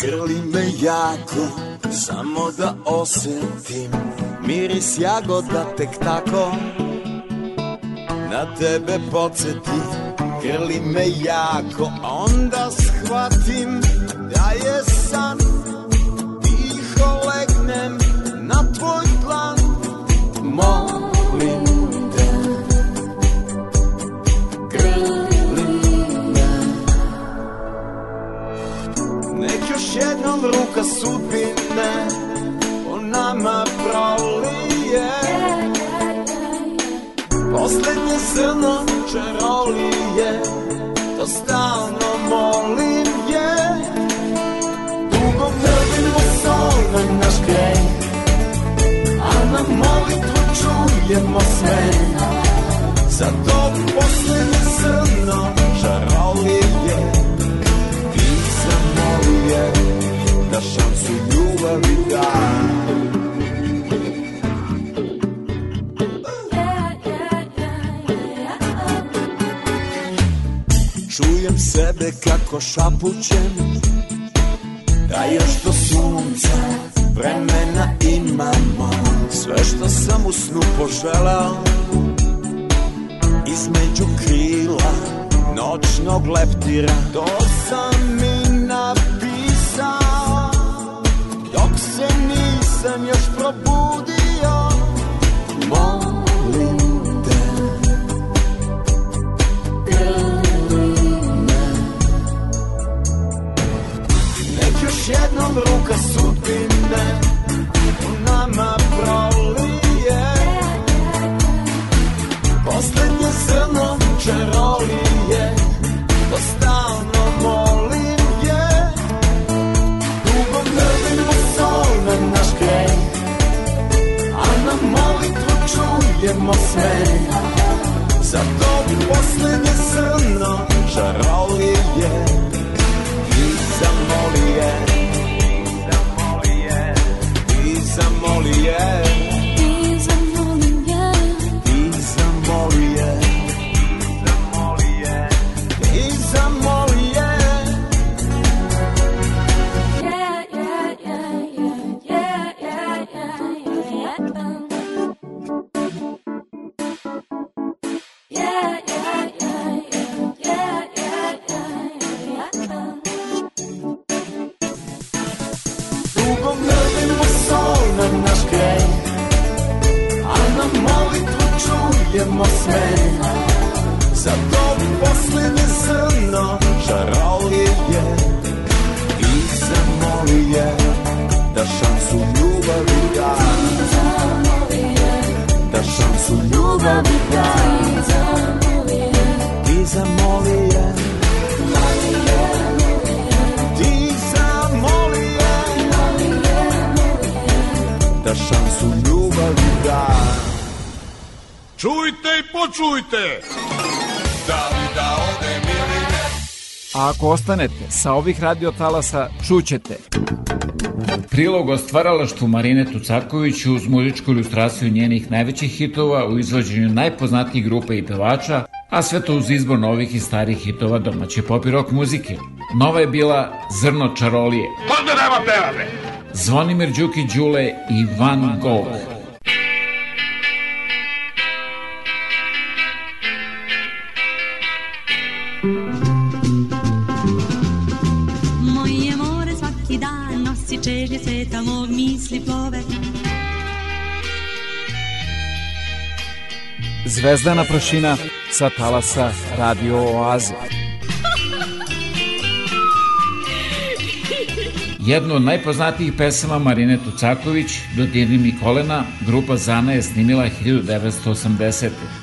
Grli me jako Samo da osetim Miris jagoda tek tako. Na tebe podsjeti Grli me jako Onda shvatim Da je san. Tiho legnem Na tvoj plan. Molim ruka sudbine O nama prolije. Poslednje zrno čarolije To stalno molim je. Dugo mrdimo sol na naš greh A na molitvu čujemo sve. Zato poslednje zrno čarolije Ti da šansu ljubavi daj. Čujem sebe kako šapućem Da još do sunca vremena imamo. Sve što sam u snu poželao između krila noćnog leptira. To sam mi nisam još probudio. Molim te. Grli Nek još jednom ruka sudbine U nama prolije. Poslednje zrno čarolije čujemo sve. Zato poslednje zrno čarolije I zamolije I zamolije I čujemo sve. Zato poslednje zrno čarolije I zamolije Da šansu ljubavi da. Da šansu ljubavi da. Ti zamolije Ti Čujte i počujte! Da li da odem ili ne? A ako ostanete sa ovih radiotalasa, čućete Prilog o stvaralaštvu Marine Tucaković uz muzičku ilustraciju njenih najvećih hitova u izvođenju najpoznatijih grupa i pevača, a sve to uz izbor novih i starih hitova domaće pop i rock muzike. Nova je bila Zrno čarolije, nema pevame! Zvonimir Đuki Đule i Van Gogh. Misli plove Zvezdana prašina sa talasa Radio Oaze. Jednu od najpoznatijih pesama Marine Tucaković, Dodirni mi kolena, grupa Zana je snimila 1980.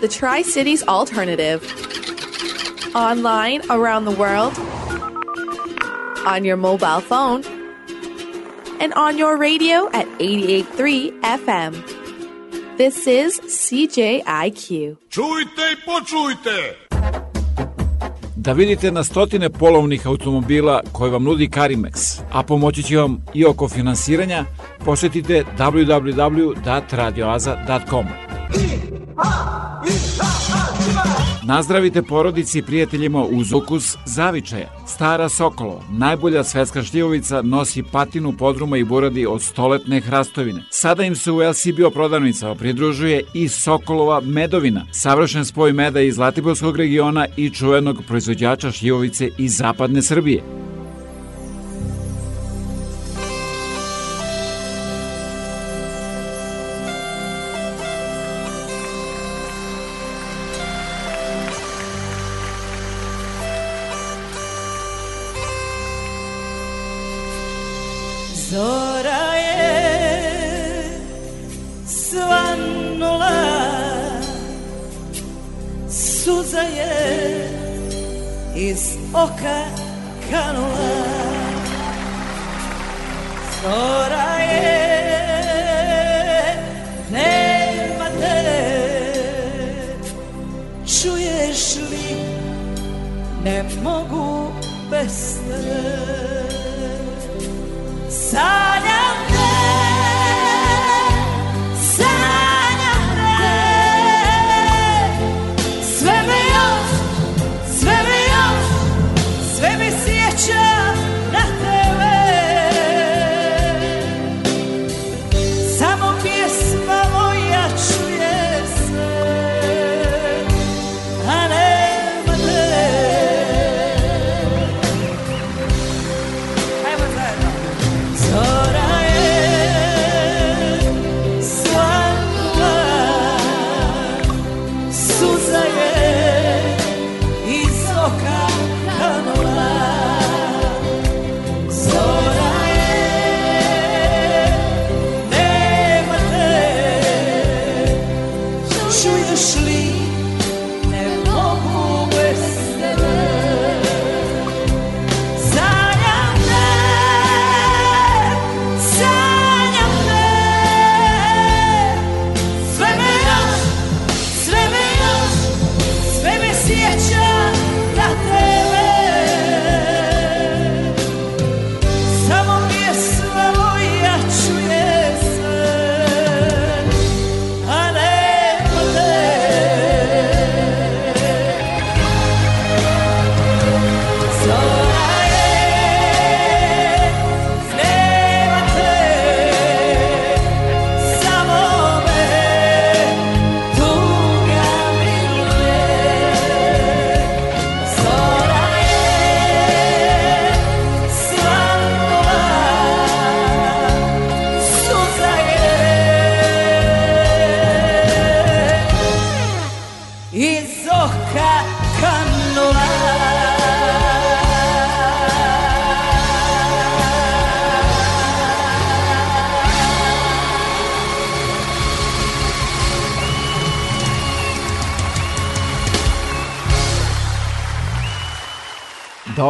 the Tri Cities Alternative. Online around the world, on your mobile phone, and on your radio at 88.3 FM. This is CJIQ. Čujte i počujte! Da vidite na stotine polovnih automobila koje vam nudi Karimex, a pomoći će vam i oko finansiranja, posjetite www.radioaza.com. Nazdravite porodici i prijateljima uz ukus zavičaja. Stara Sokolova, najbolja svetska šljivovica, nosi patinu podruma i buradi od stoletne hrastovine. Sada im se u LCBO prodavnicama pridružuje i Sokolova medovina, savršen spoj meda iz Zlatiborskog regiona i čuvenog proizvođača šljivovice iz zapadne Srbije. Iz oka kanula. Zora je nema te. Čuješ li? Ne mogu bez te. Sanjam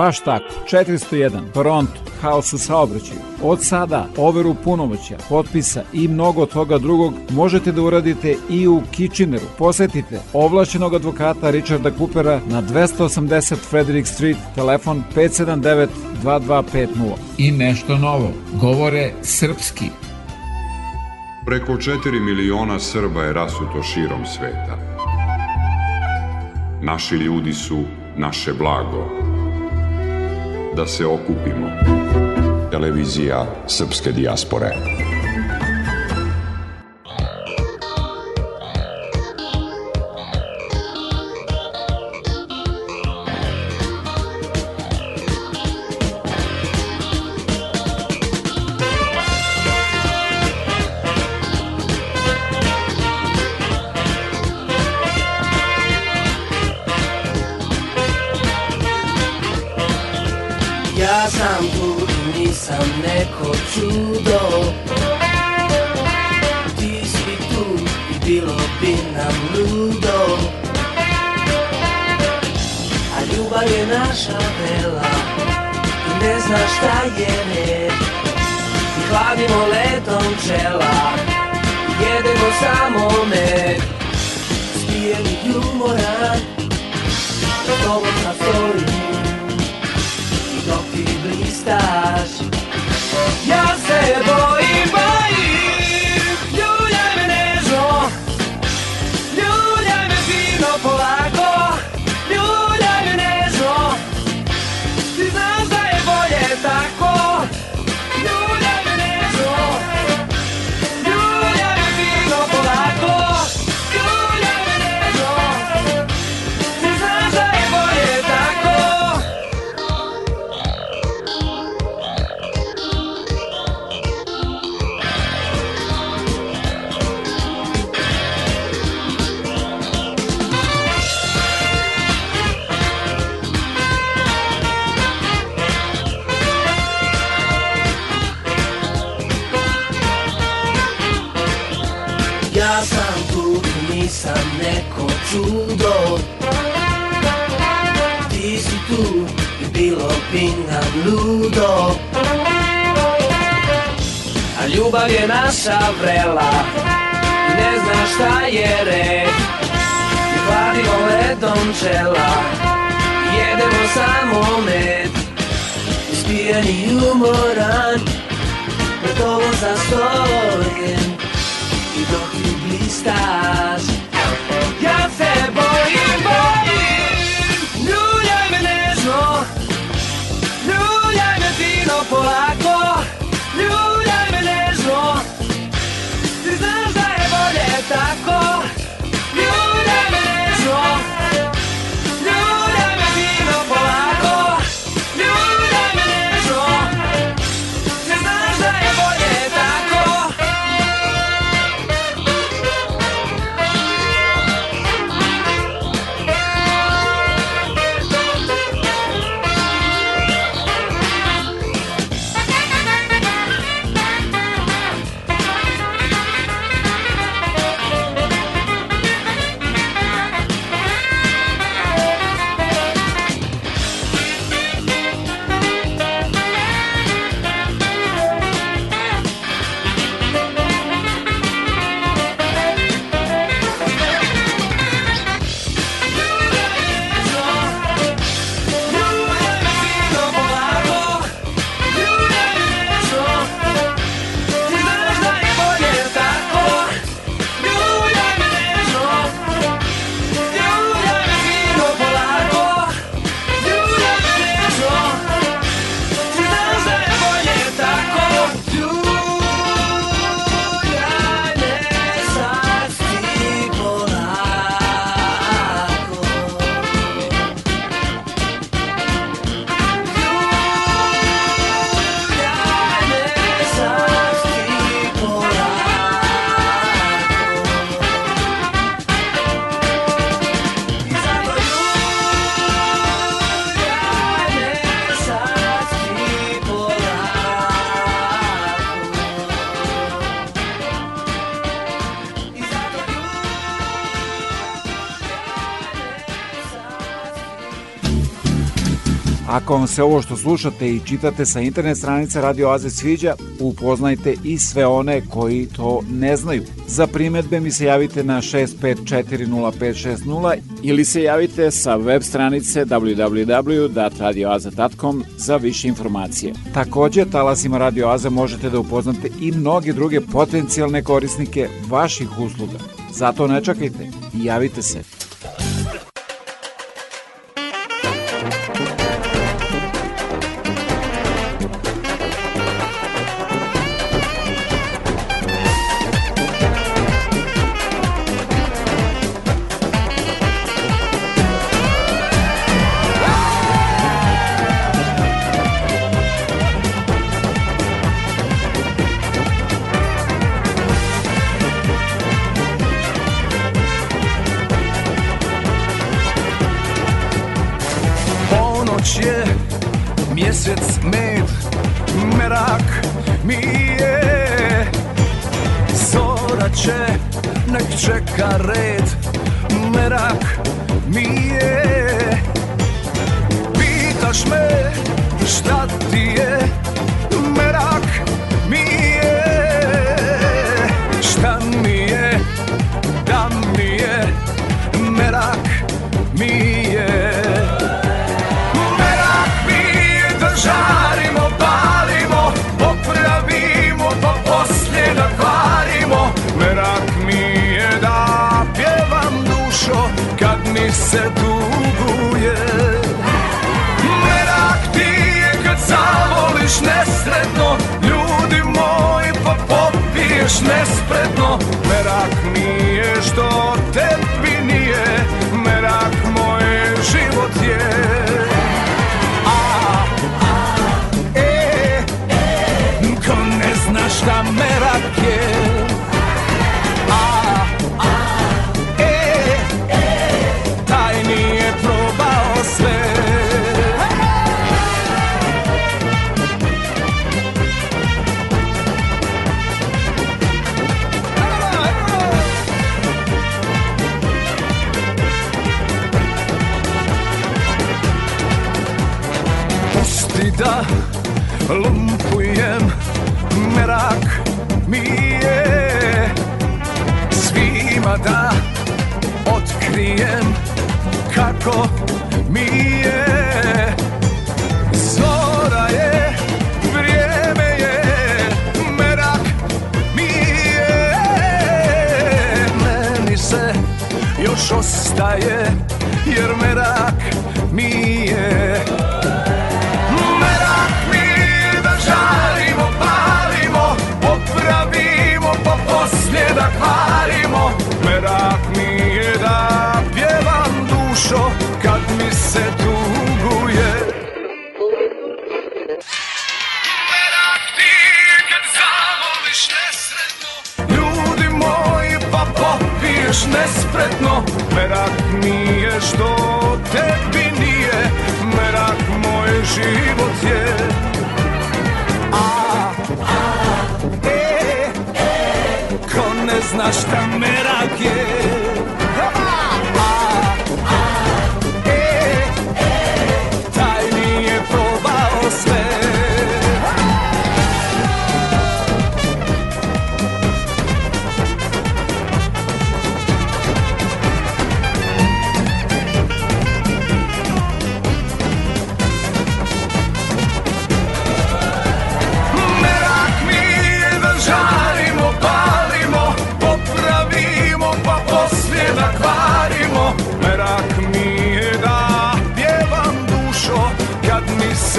Baš tako, 401, Toronto, haos u saobraćaju. Od sada overu punomoća, potpisa i mnogo toga drugog možete da uradite i u Kitcheneru. Posetite ovlašćenog advokata Richarda Coopera na 280 Frederick Street, telefon 579 2250. I nešto novo, govore srpski. Preko 4 miliona Srba je rasuto širom sveta. Naši ljudi su naše blago. Da se okupimo. Televizija Srpske dijaspore. Pred tobom sam stojim I dok ti blistaš Ja se bojim, naša vrela. I ne zna šta je red. I hladimo ledom čela. Jedemo samo med. Ispijen i umoran. Pred tobom zastojen I Ako vam se ovo što slušate i čitate sa internet stranice Radio Aze sviđa, upoznajte i sve one koji to ne znaju. Za primetbe mi se javite na 6540560 ili se javite sa web stranice www.radioaza.com za više informacije. Takođe, talasima Radio Aza možete da upoznate i mnoge druge potencijalne korisnike vaših usluga. Zato ne čekajte i javite se.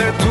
Mi se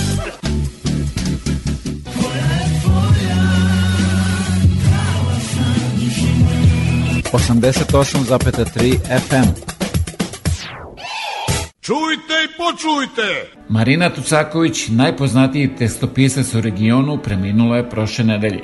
88,3 FM. Čujte i počujte! Marina Tucaković, najpoznatiji tekstopisac u regionu, preminula je prošle nedelje.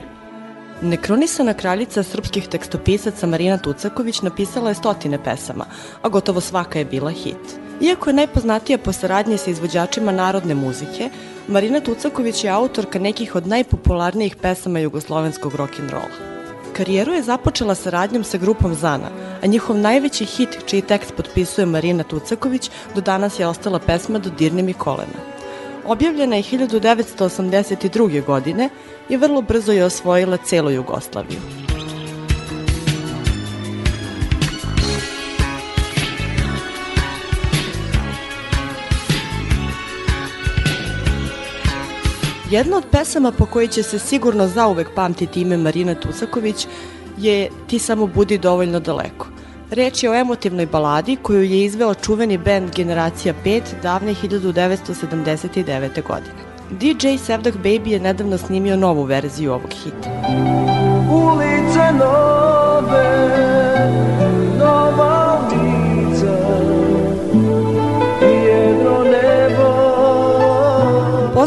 Nekronisana kraljica srpskih tekstopisaca Marina Tucaković napisala je stotine pesama, a gotovo svaka je bila hit. Iako je najpoznatija po saradnji sa izvođačima narodne muzike, Marina Tucaković je autorka nekih od najpopularnijih pesama jugoslovenskog rock'n'rolla. Karijeru je započela saradnjom sa grupom Zana, a njihov najveći hit, čiji tekst potpisuje Marina Tucaković, do danas je ostala pesma Dodirni mi kolena. Objavljena je 1982. godine i vrlo brzo je osvojila celu Jugoslaviju. Jedna od pesama po kojoj će se sigurno zauvek pamtiti ime Marina Tucaković je Ti samo budi dovoljno daleko. Reč je o emotivnoj baladi koju je izveo čuveni band Generacija 5 davne 1979. godine. DJ Sevdah Baby je nedavno snimio novu verziju ovog hita. Ulice nove, nova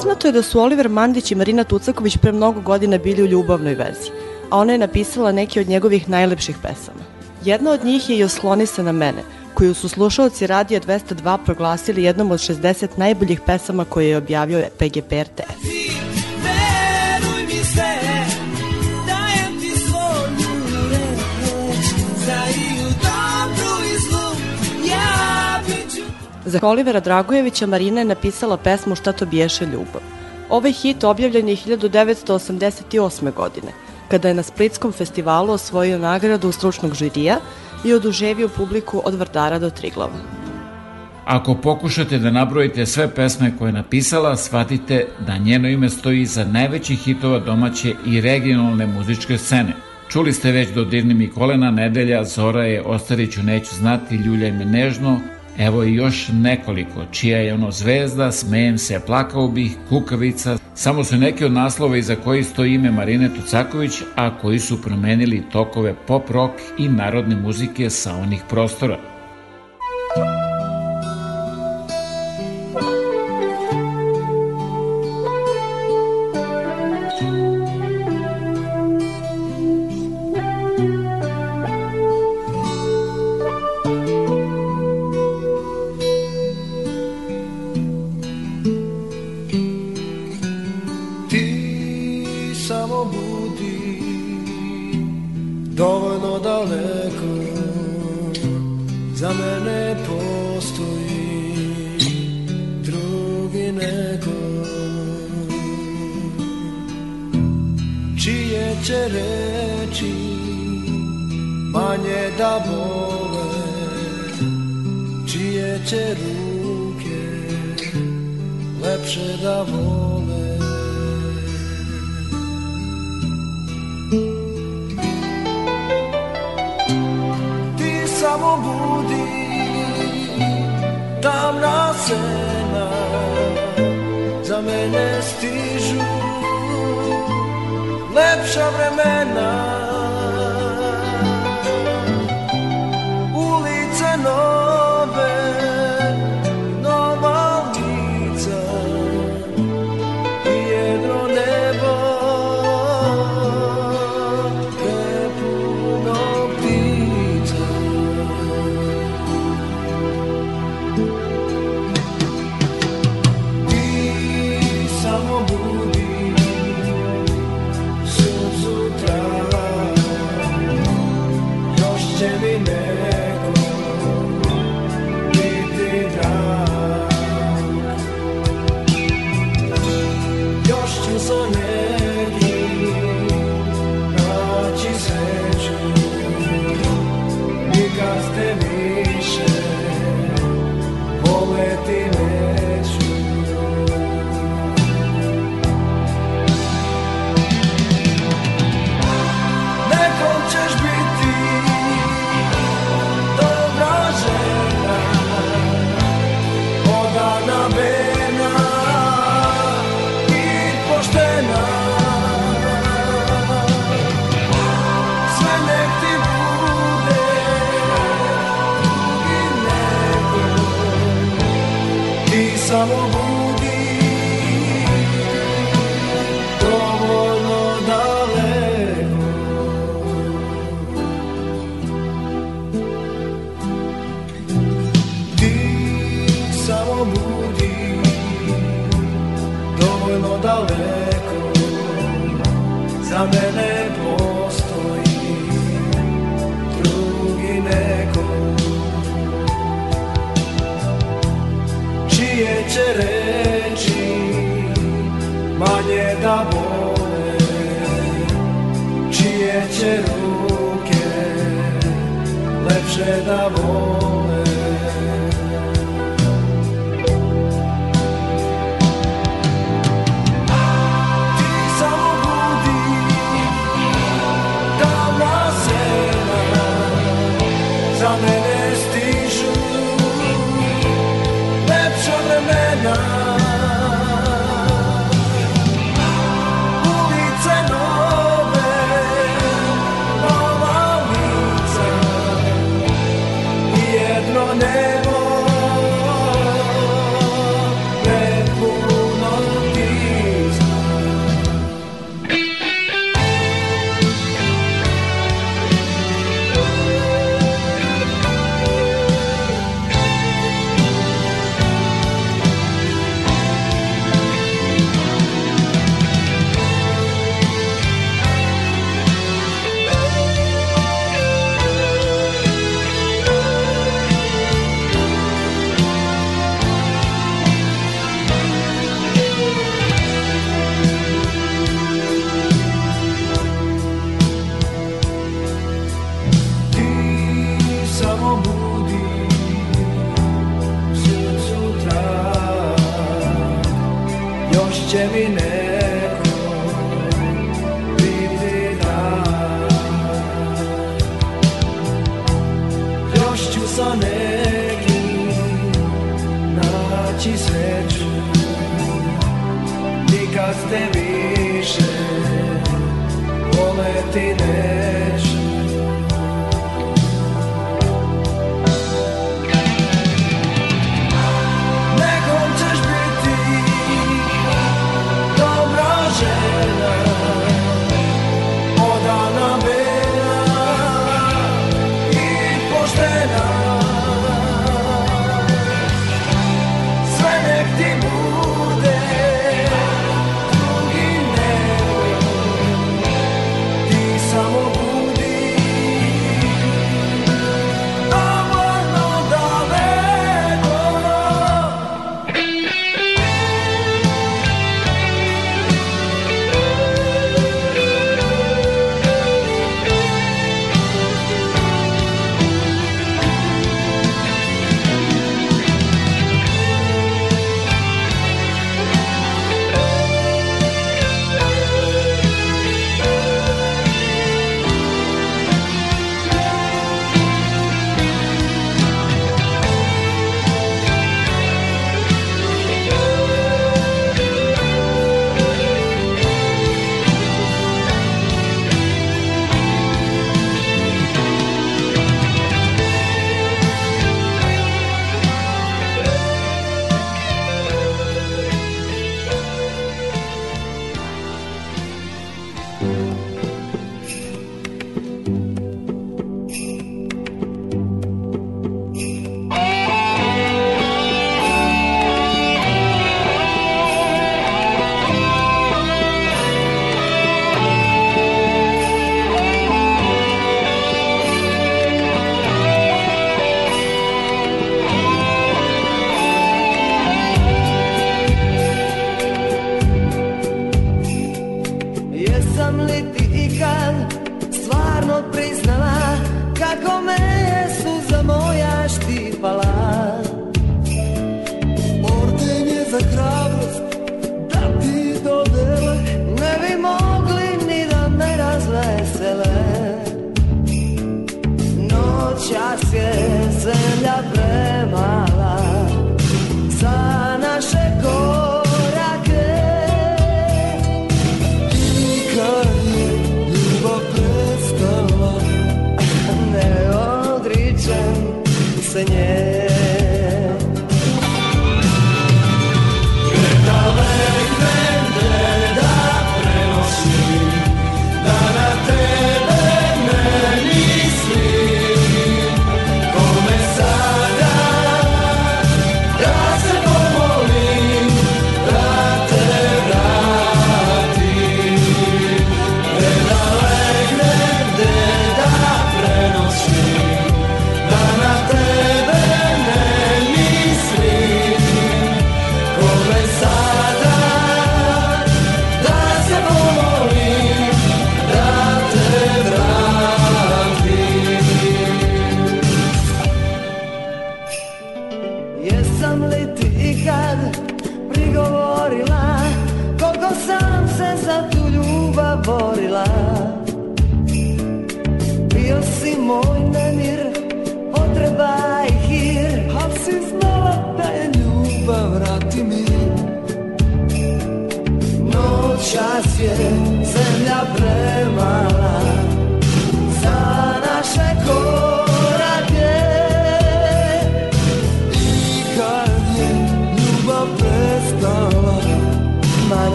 Poznato je da su Oliver Mandić i Marina Tucaković pre mnogo godina bili u ljubavnoj vezi, a ona je napisala neke od njegovih najlepših pesama. Jedna od njih je i Osloni se na mene, koju su slušalci Radija 202 proglasili jednom od 60 najboljih pesama koje je objavio PGP RTS. Za Olivera Dragojevića Marina je napisala pesmu Šta to biješe ljubav. Ovaj hit objavljen je 1988. godine, kada je na Splitskom festivalu osvojio nagradu stručnog žirija i oduževio publiku od Vardara do Triglava. Ako pokušate da nabrojite sve pesme koje je napisala, shvatite da njeno ime stoji iza najvećih hitova domaće i regionalne muzičke scene. Čuli ste već Dodirni mi kolena, Nedelja, Zora je, Ostariću neću znati, Ljuljaj me nežno, Evo i još nekoliko, čija je ono zvezda, smejem se, plakao bih, kukavica, samo su neki od naslova iza koji stoji ime Marine Tucaković, a koji su promenili tokove pop rock i narodne muzike sa onih prostora. Ti zemlja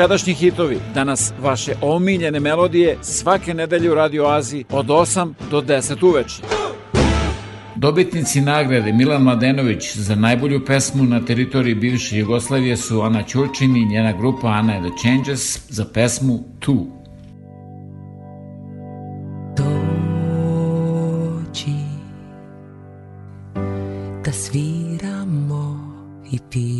nekadašnji hitovi, danas vaše omiljene melodije svake nedelje u Radio Aziji od 8 do 10 uveče. Dobitnici nagrade Milan Mladenović za najbolju pesmu na teritoriji bivše Jugoslavije su Ana Ćurčin i njena grupa Ana and the Changes za pesmu Tu. Dođi da sviramo i pijemo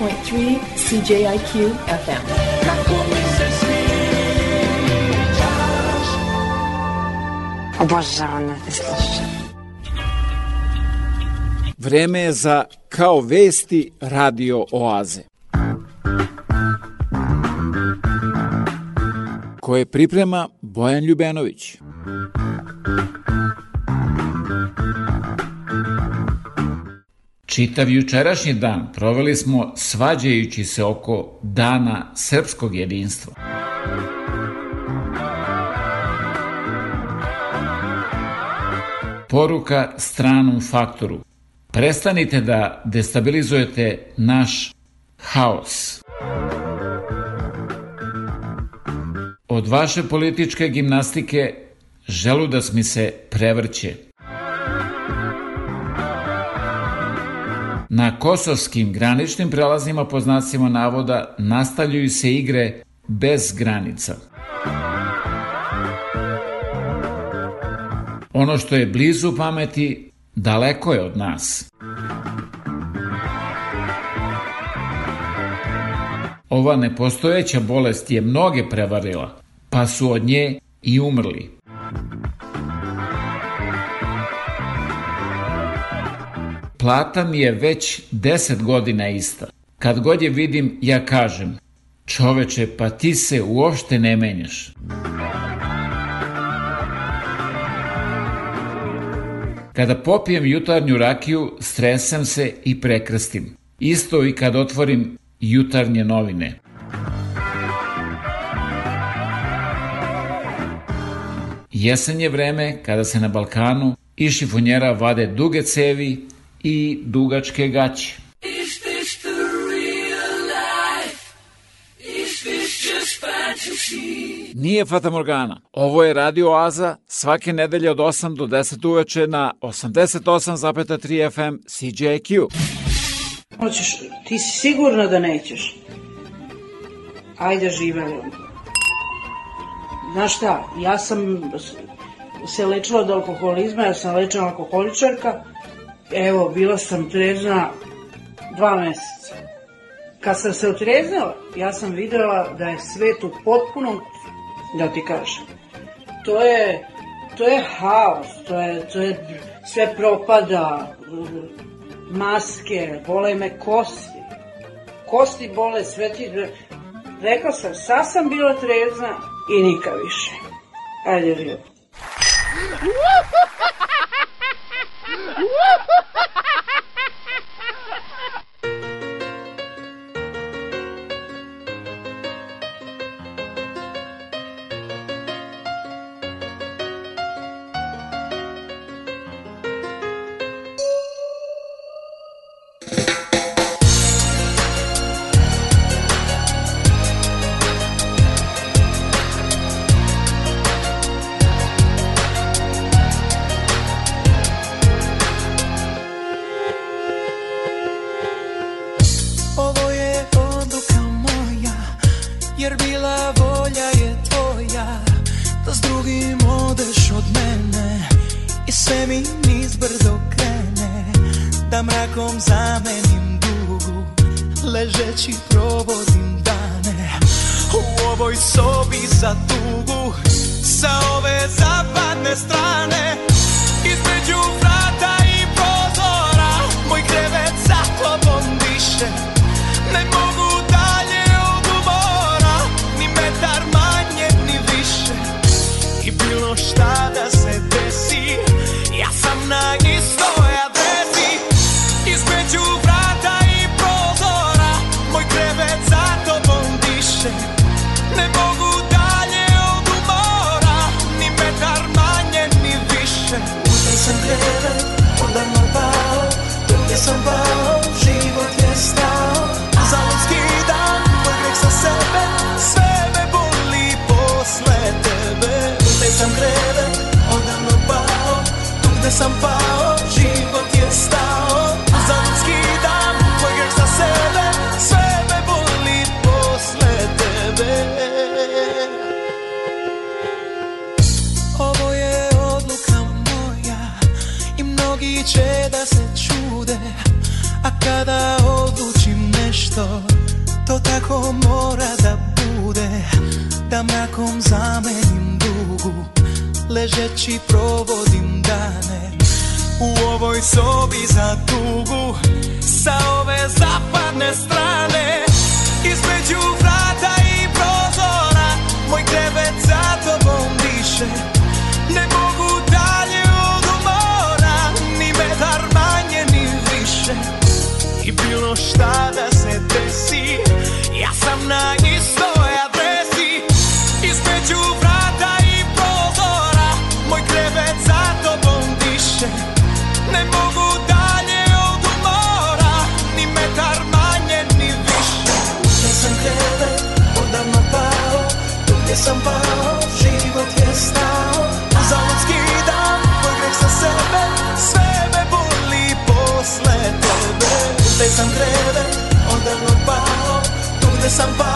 88.3 CJIQ FM. Obožavam da te slušam. Vreme je za Kao vesti radio oaze. Koje priprema Bojan Ljubenović. Čitav jučerašnji dan proveli smo svađajući se oko Dana srpskog jedinstva. Poruka stranom faktoru. Prestanite da destabilizujete naš haos. Od vaše političke gimnastike želudac mi se prevrće. Na kosovskim graničnim prelazima po znacima navoda nastavljaju se igre bez granica. Ono što je blizu pameti, daleko je od nas. Ova nepostojeća bolest je mnoge prevarila, pa su od nje i umrli. Plata mi je već 10 godina ista. Kad god je vidim, ja kažem, čoveče, pa ti se uopšte ne menjaš. Kada popijem jutarnju rakiju, stresem se i prekrstim. Isto i kad otvorim jutarnje novine. Jesen je vreme kada se na Balkanu iz šifonjera vade duge cevi i dugačke gaće. Is this the real life? Is this just fantasy? Nije Fata Morgana. Ovo je Radio Oaza svake nedelje od 8 do 10 uveče na 88,3 FM CJQ. Hoćeš, ti si sigurna da nećeš? Ajde, živeli. Znaš šta, ja sam se lečila od alkoholizma, ja sam lečena alkoholičarka. Evo, bila sam trezna dva meseca. Kad sam se otreznila, ja sam videla da je svet u potpunom, da ti kažem, to je, to je haos, to je, to je, sve propada, maske, bole me kosti, kosti bole, sve ti, rekla sam, sad sam bila trezna i nikad više. Ajde, živo. Woo! somebody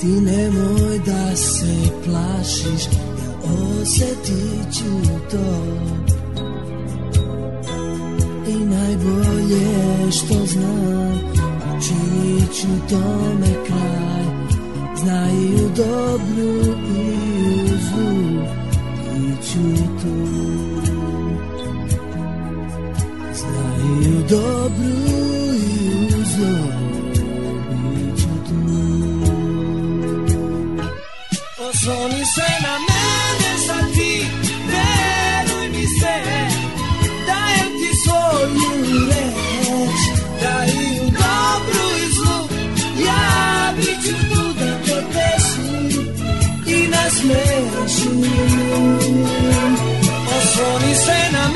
Ti nemoj da se plašiš, ja osetit ću to. I najbolje što znam, učinit ću tome kraj. Znaju dobru i u zlu, bit ću tu. Znaju dobru i u zlu, Osloni se na mene sad ti, veruj mi se Dajem ti svoju reč, da i u dobru i zlu Ja bit ću tu da te pešim i nasmešim Osloni se na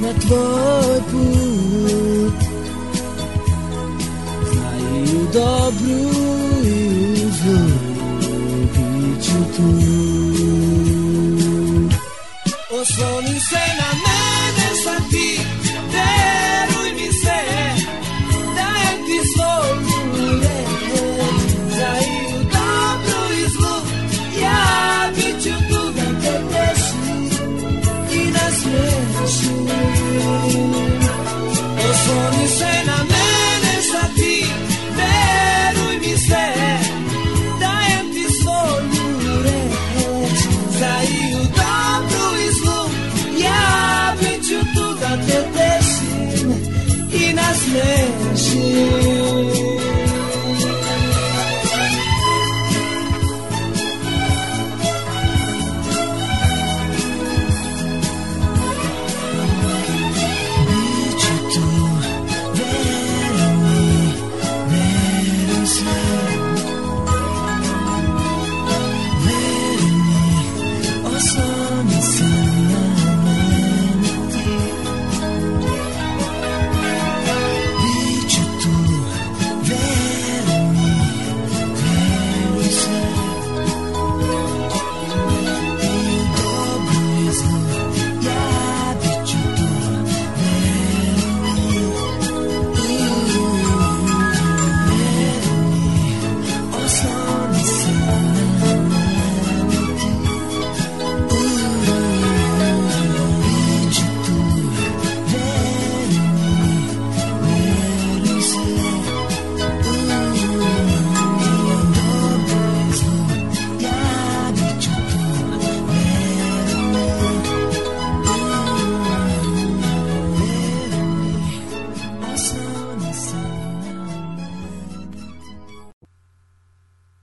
na tvoj put Znaju dobru i zlu, bit tu. Osloni se na mene reflection.